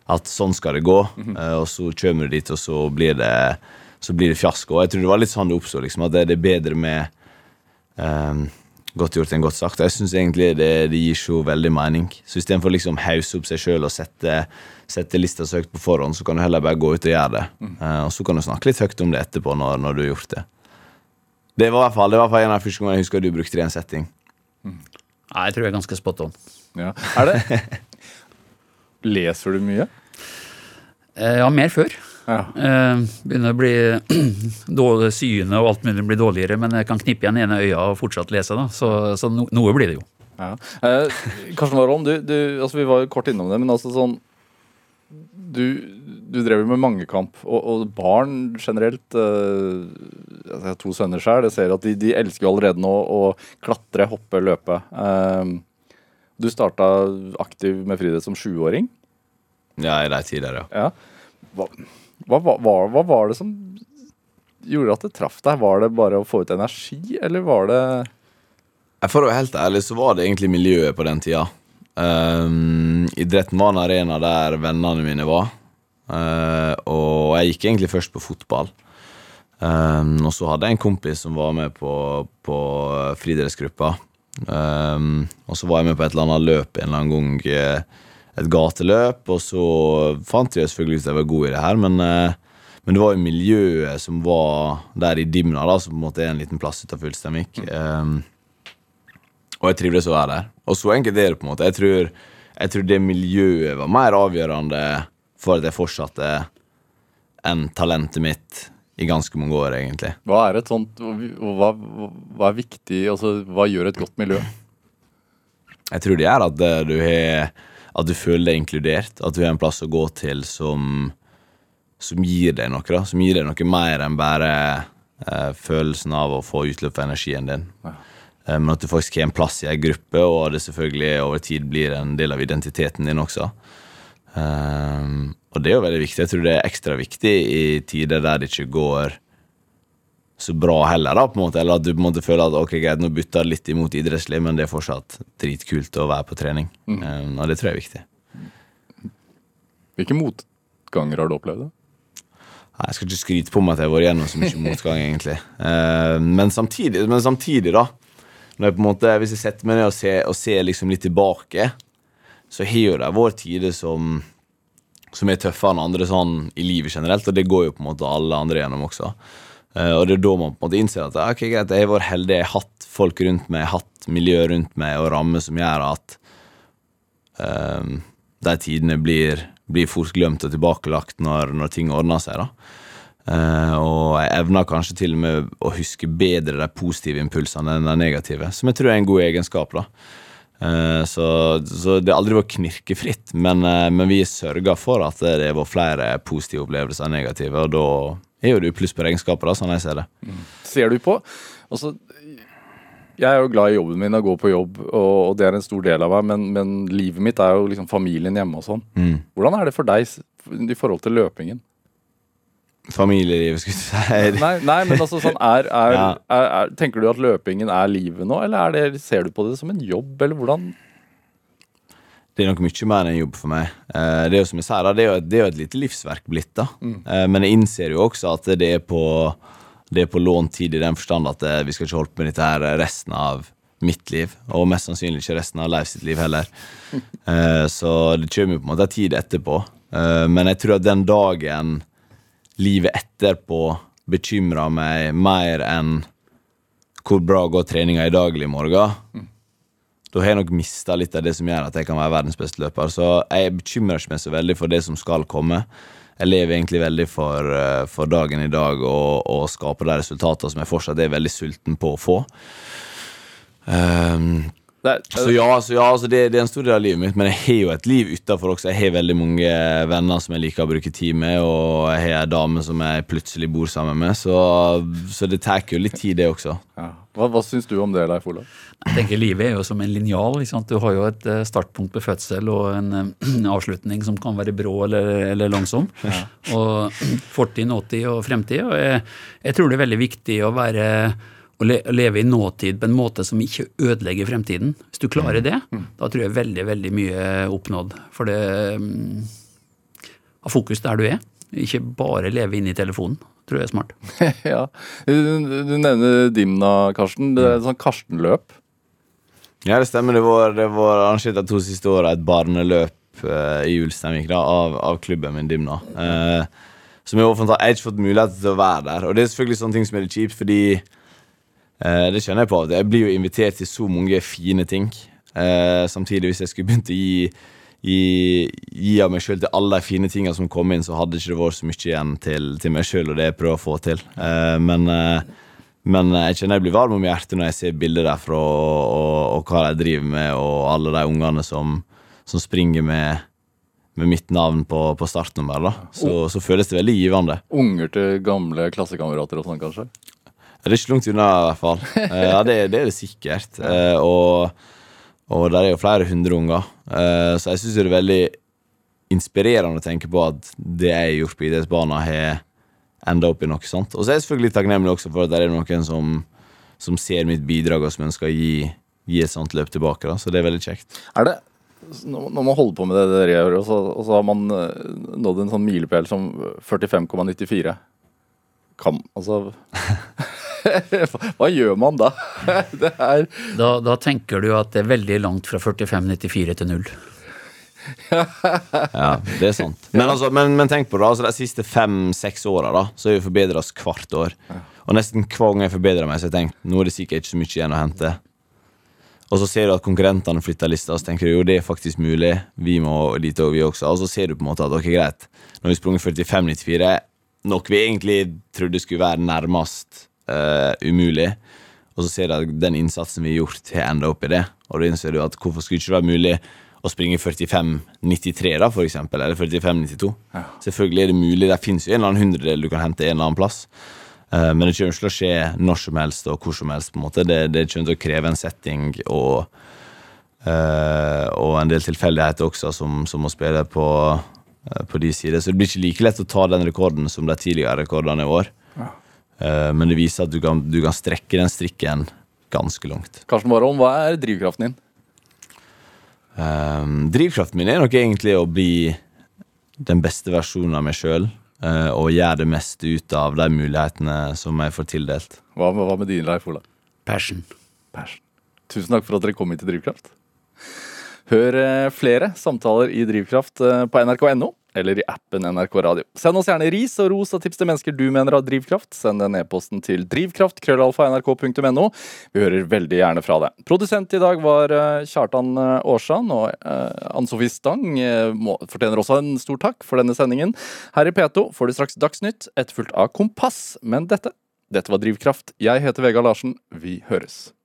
at sånn skal det gå, eh, og så kommer du dit, og så blir det så blir det fiasko. Jeg tror det var litt sånn det oppstod, liksom, at det, det er bedre med um, godt gjort enn godt sagt. Jeg syns egentlig det, det gir så veldig mening. Så istedenfor liksom hause opp seg sjøl og sette, sette lista så høyt på forhånd, så kan du heller bare gå ut og gjøre det. Eh, og så kan du snakke litt høyt om det etterpå, når, når du har gjort det. Det var i hvert fall, det var i hvert fall en av de første gangene jeg husker du brukte det i en setting. Nei, jeg tror jeg er ganske spot on. Ja. Er det Leser du mye? Eh, Ja, mer før. Ja. Eh, Begynner å bli dårlig syende og alt mulig blir dårligere, men jeg kan knippe igjen ene øya og fortsatt lese, da. Så, så no, noe blir det jo. Ja. Eh, Karsten Warholm, du, du, altså vi var jo kort innom det, men altså sånn Du, du drev jo med mangekamp, og, og barn generelt altså Jeg har to sønner sjøl. Jeg ser at de, de elsker jo allerede nå å klatre, hoppe, løpe. Uh, du starta aktiv med friidrett som sjuåring. Ja, i de tider, ja. Ja. Hva, hva, hva, hva, hva var det som gjorde at det traff deg? Var det bare å få ut energi, eller var det For å være helt ærlig så var det egentlig miljøet på den tida. Um, idretten var en arena der vennene mine var. Uh, og jeg gikk egentlig først på fotball. Um, og så hadde jeg en kompis som var med på, på friidrettsgruppa. Um, og så var jeg med på et eller annet løp en eller annen gang. eh, Et gateløp. Og så fant jeg selvfølgelig ut at jeg var god i det her, men, uh, men det var jo miljøet som var der i Dimna, da, som på en måte er en liten plass utenfor Ulsteinvik. Um, og jeg trivdes å være der. Og så enkelt er det på en måte. Jeg tror, jeg tror det miljøet var mer avgjørende for at jeg fortsatt er en talentet mitt i ganske mange år, egentlig. Hva er et sånt, hva, hva er viktig, altså hva gjør et godt miljø? Jeg tror det er at eh, du, har, at du føler deg inkludert. At du har en plass å gå til som, som gir deg noe. da, Som gir deg noe mer enn bare eh, følelsen av å få utløp for energien din. Ja. Eh, men at du faktisk har en plass i ei gruppe, og det selvfølgelig over tid blir en del av identiteten din også. Um, og det er jo veldig viktig. Jeg tror det er ekstra viktig i tider der det ikke går så bra heller, da, på en måte. Eller at du på en måte føler at ok, greit, nå butter litt imot idrettslig, men det er fortsatt dritkult å være på trening. Um, og det tror jeg er viktig. Hvilke motganger har du opplevd? da? Jeg skal ikke skryte på meg at jeg har vært gjennom så mye motgang, egentlig. Uh, men, samtidig, men samtidig, da. Jeg måte, hvis jeg setter meg ned og ser, og ser liksom litt tilbake, så har jo det vår tider som som er tøffere enn andre sånn i livet generelt, og det går jo på en måte alle andre gjennom også. Uh, og det er da man på en måte innser at ok, greit, jeg har vært heldig, jeg har hatt folk rundt meg, jeg har hatt miljø rundt meg og rammer som gjør at um, de tidene blir, blir fort glemt og tilbakelagt når, når ting ordner seg. da. Uh, og jeg evner kanskje til og med å huske bedre de positive impulsene enn de negative, som jeg tror er en god egenskap. da. Uh, så, så det har aldri vært knirkefritt, men, uh, men vi sørger for at det har vært flere positive opplevelser enn negative, og da er jo du pluss på regnskapet, da, sånn jeg ser det. Ser du på altså, Jeg er jo glad i jobben min og går på jobb, og det er en stor del av meg, men, men livet mitt er jo liksom familien hjemme og sånn. Mm. Hvordan er det for deg i forhold til løpingen? Familielivet, skulle du si. Nei, nei men altså sånn er, er, Ja. er, er Tenker du at løpingen er livet nå, eller er det, ser du på det som en jobb, eller hvordan? Det er nok mye mer enn en jobb for meg. Eh, det er jo som jeg sier, det er jo et, det er jo et lite livsverk blitt. da. Mm. men jeg innser jo også at det er på, det er på lånt tid i den forstand at eh, vi skal ikke holde på med dette her resten av mitt liv, og mest sannsynlig ikke resten av Leif sitt liv heller. Eh, så det kommer jo på en måte en tid etterpå. Eh, men jeg tror at den dagen livet etterpå bekymrer meg mer enn hvor bra går treninga i dag i morgen, da har jeg nok mista litt av det som gjør at jeg kan være verdens beste løper. Så jeg bekymrer ikke meg så veldig for det som skal komme. Jeg lever egentlig veldig for, eh, for dagen i dag og, og skaper de resultatene som jeg fortsatt er veldig sulten på å få. Um, Det er, så ja, så ja altså det, det er en stor del av livet mitt, men jeg har jo et liv utafor også. Jeg har veldig mange venner som jeg liker å bruke tid med, og jeg har ei dame som jeg plutselig bor sammen med, så, så det tar jo litt tid, det også. ja. Hva, hva syns du om det, Leif Olav? Jeg tenker Livet er jo som en linjal. Du har jo et eh, startpunkt ved fødsel og en eh, avslutning som kan være brå eller, eller langsom. Og Fortid, nåtid og fremtid. Og jeg, jeg tror det er veldig viktig å være å le, å leve i nåtid på en måte som ikke ødelegger fremtiden. Hvis du klarer det, da tror jeg veldig veldig mye er oppnådd. For det mm, Ha fokus der du er. Ikke bare leve inne i telefonen. Tror jeg er smart. ja. Du, nevner Dimna, Karsten. Det er et sånt Karsten-løp. Ja, det stemmer. Det var, det var arrangert de to siste åra et barneløp eh, i Ulsteinvik av, av klubben min Dimna. Eh, som jeg, var jeg har ikke fått mulighet til å være der. Og det er selvfølgelig sånne ting som er litt kjipt, fordi det kjenner jeg på. Jeg blir jo invitert til så mange fine ting. Eh, samtidig, hvis jeg skulle begynt å gi, gi, gi av meg sjøl til alle de fine tinga som kom inn, så hadde ikke det vært så mye igjen til, til meg sjøl og det jeg prøver å få til. Eh, men eh, men jeg kjenner jeg blir varm om hjertet når jeg ser bilder derfra og, og, og hva de driver med, og alle de ungene som, som springer med, med mitt navn på, på startnummer. da. Så, så føles det veldig givende. Unger til gamle klassekamerater og sånn, kanskje? Det er ikke langt unna, i hvert fall. Eh, Ja, det, det er det sikkert. Eh, Og, og der er jo flere hundre unger. Eh, Så jeg syns det er veldig inspirerende å tenke på at det jeg har gjort på idrettsbanen, har enda opp i noe sånt. Og så er jeg selvfølgelig takknemlig også for at det er noen som, som ser mitt bidrag og som ønsker å gi, gi et sånt løp tilbake. da, Så det er veldig kjekt. Er det når man holder på med det dere gjør, og så, og så har man nådd en sånn milepæl som 45,94 Kan Altså Hva gjør man da? Det er Da, da tenker du at det er veldig langt fra 45,94 til null. Ja, det er sant. Men, altså, men, men tenk på det, altså, de siste fem-seks åra så har vi forbedra oss hvert år. Og nesten hver gang jeg forbedrer meg, så har jeg tenkt nå er det sikkert ikke så mye igjen å hente. Og så ser du at konkurrentene flytter lista, og så tenker du jo det er faktisk mulig. Vi må dit og vi også. Og så ser du på en måte at ok, greit, nå har vi sprunget 45,94, nok vi egentlig trodde skulle være nærmest eh, umulig. Og så ser du at den innsatsen vi har gjort, har enda opp i det. Og da innser du at hvorfor skulle det ikke være mulig å springe 45,93, da, for eksempel, eller 45,92? Selvfølgelig er det mulig. Det fins jo en eller annen hundredel du kan hente en eller annen plass. Uh, Men det kommer ikke til å skje når som helst og hvor som helst. på en måte. Det, det kommer til å kreve en setting og, uh, og en del tilfeldigheter også, som, som må spille på, uh, på de sider. Så det blir ikke like lett å ta den rekorden som de tidligere rekordene i år. Eh, men det viser at du kan, du kan strekke den strikken ganske langt. Karsten Warholm, hva er drivkraften din? Um, drivkraften min er nok egentlig å bli den beste versjonen av meg sjøl. og gjøre det meste ut av de mulighetene som jeg får tildelt. Hva, med- hva med din, Leif Ola? Passion. Passion. Tusen takk for at dere kom hit til Drivkraft. Hør eh, flere samtaler i Drivkraft eh, på nrk.no eller i appen NRK Radio. Send oss gjerne ris og ros og tips til mennesker du mener har drivkraft. Send den e-posten til drivkraft.krøllalfa.nrk.no. Vi hører veldig gjerne fra deg. Produsent i dag var eh, Kjartan eh, Aarsand, og eh, Ann Sofie Stang fortjener også en stor takk for denne sendingen. Her i P2 får du straks Dagsnytt, etterfulgt av Kompass. Men dette, dette var Drivkraft. Jeg heter Vegard Larsen. Vi høres.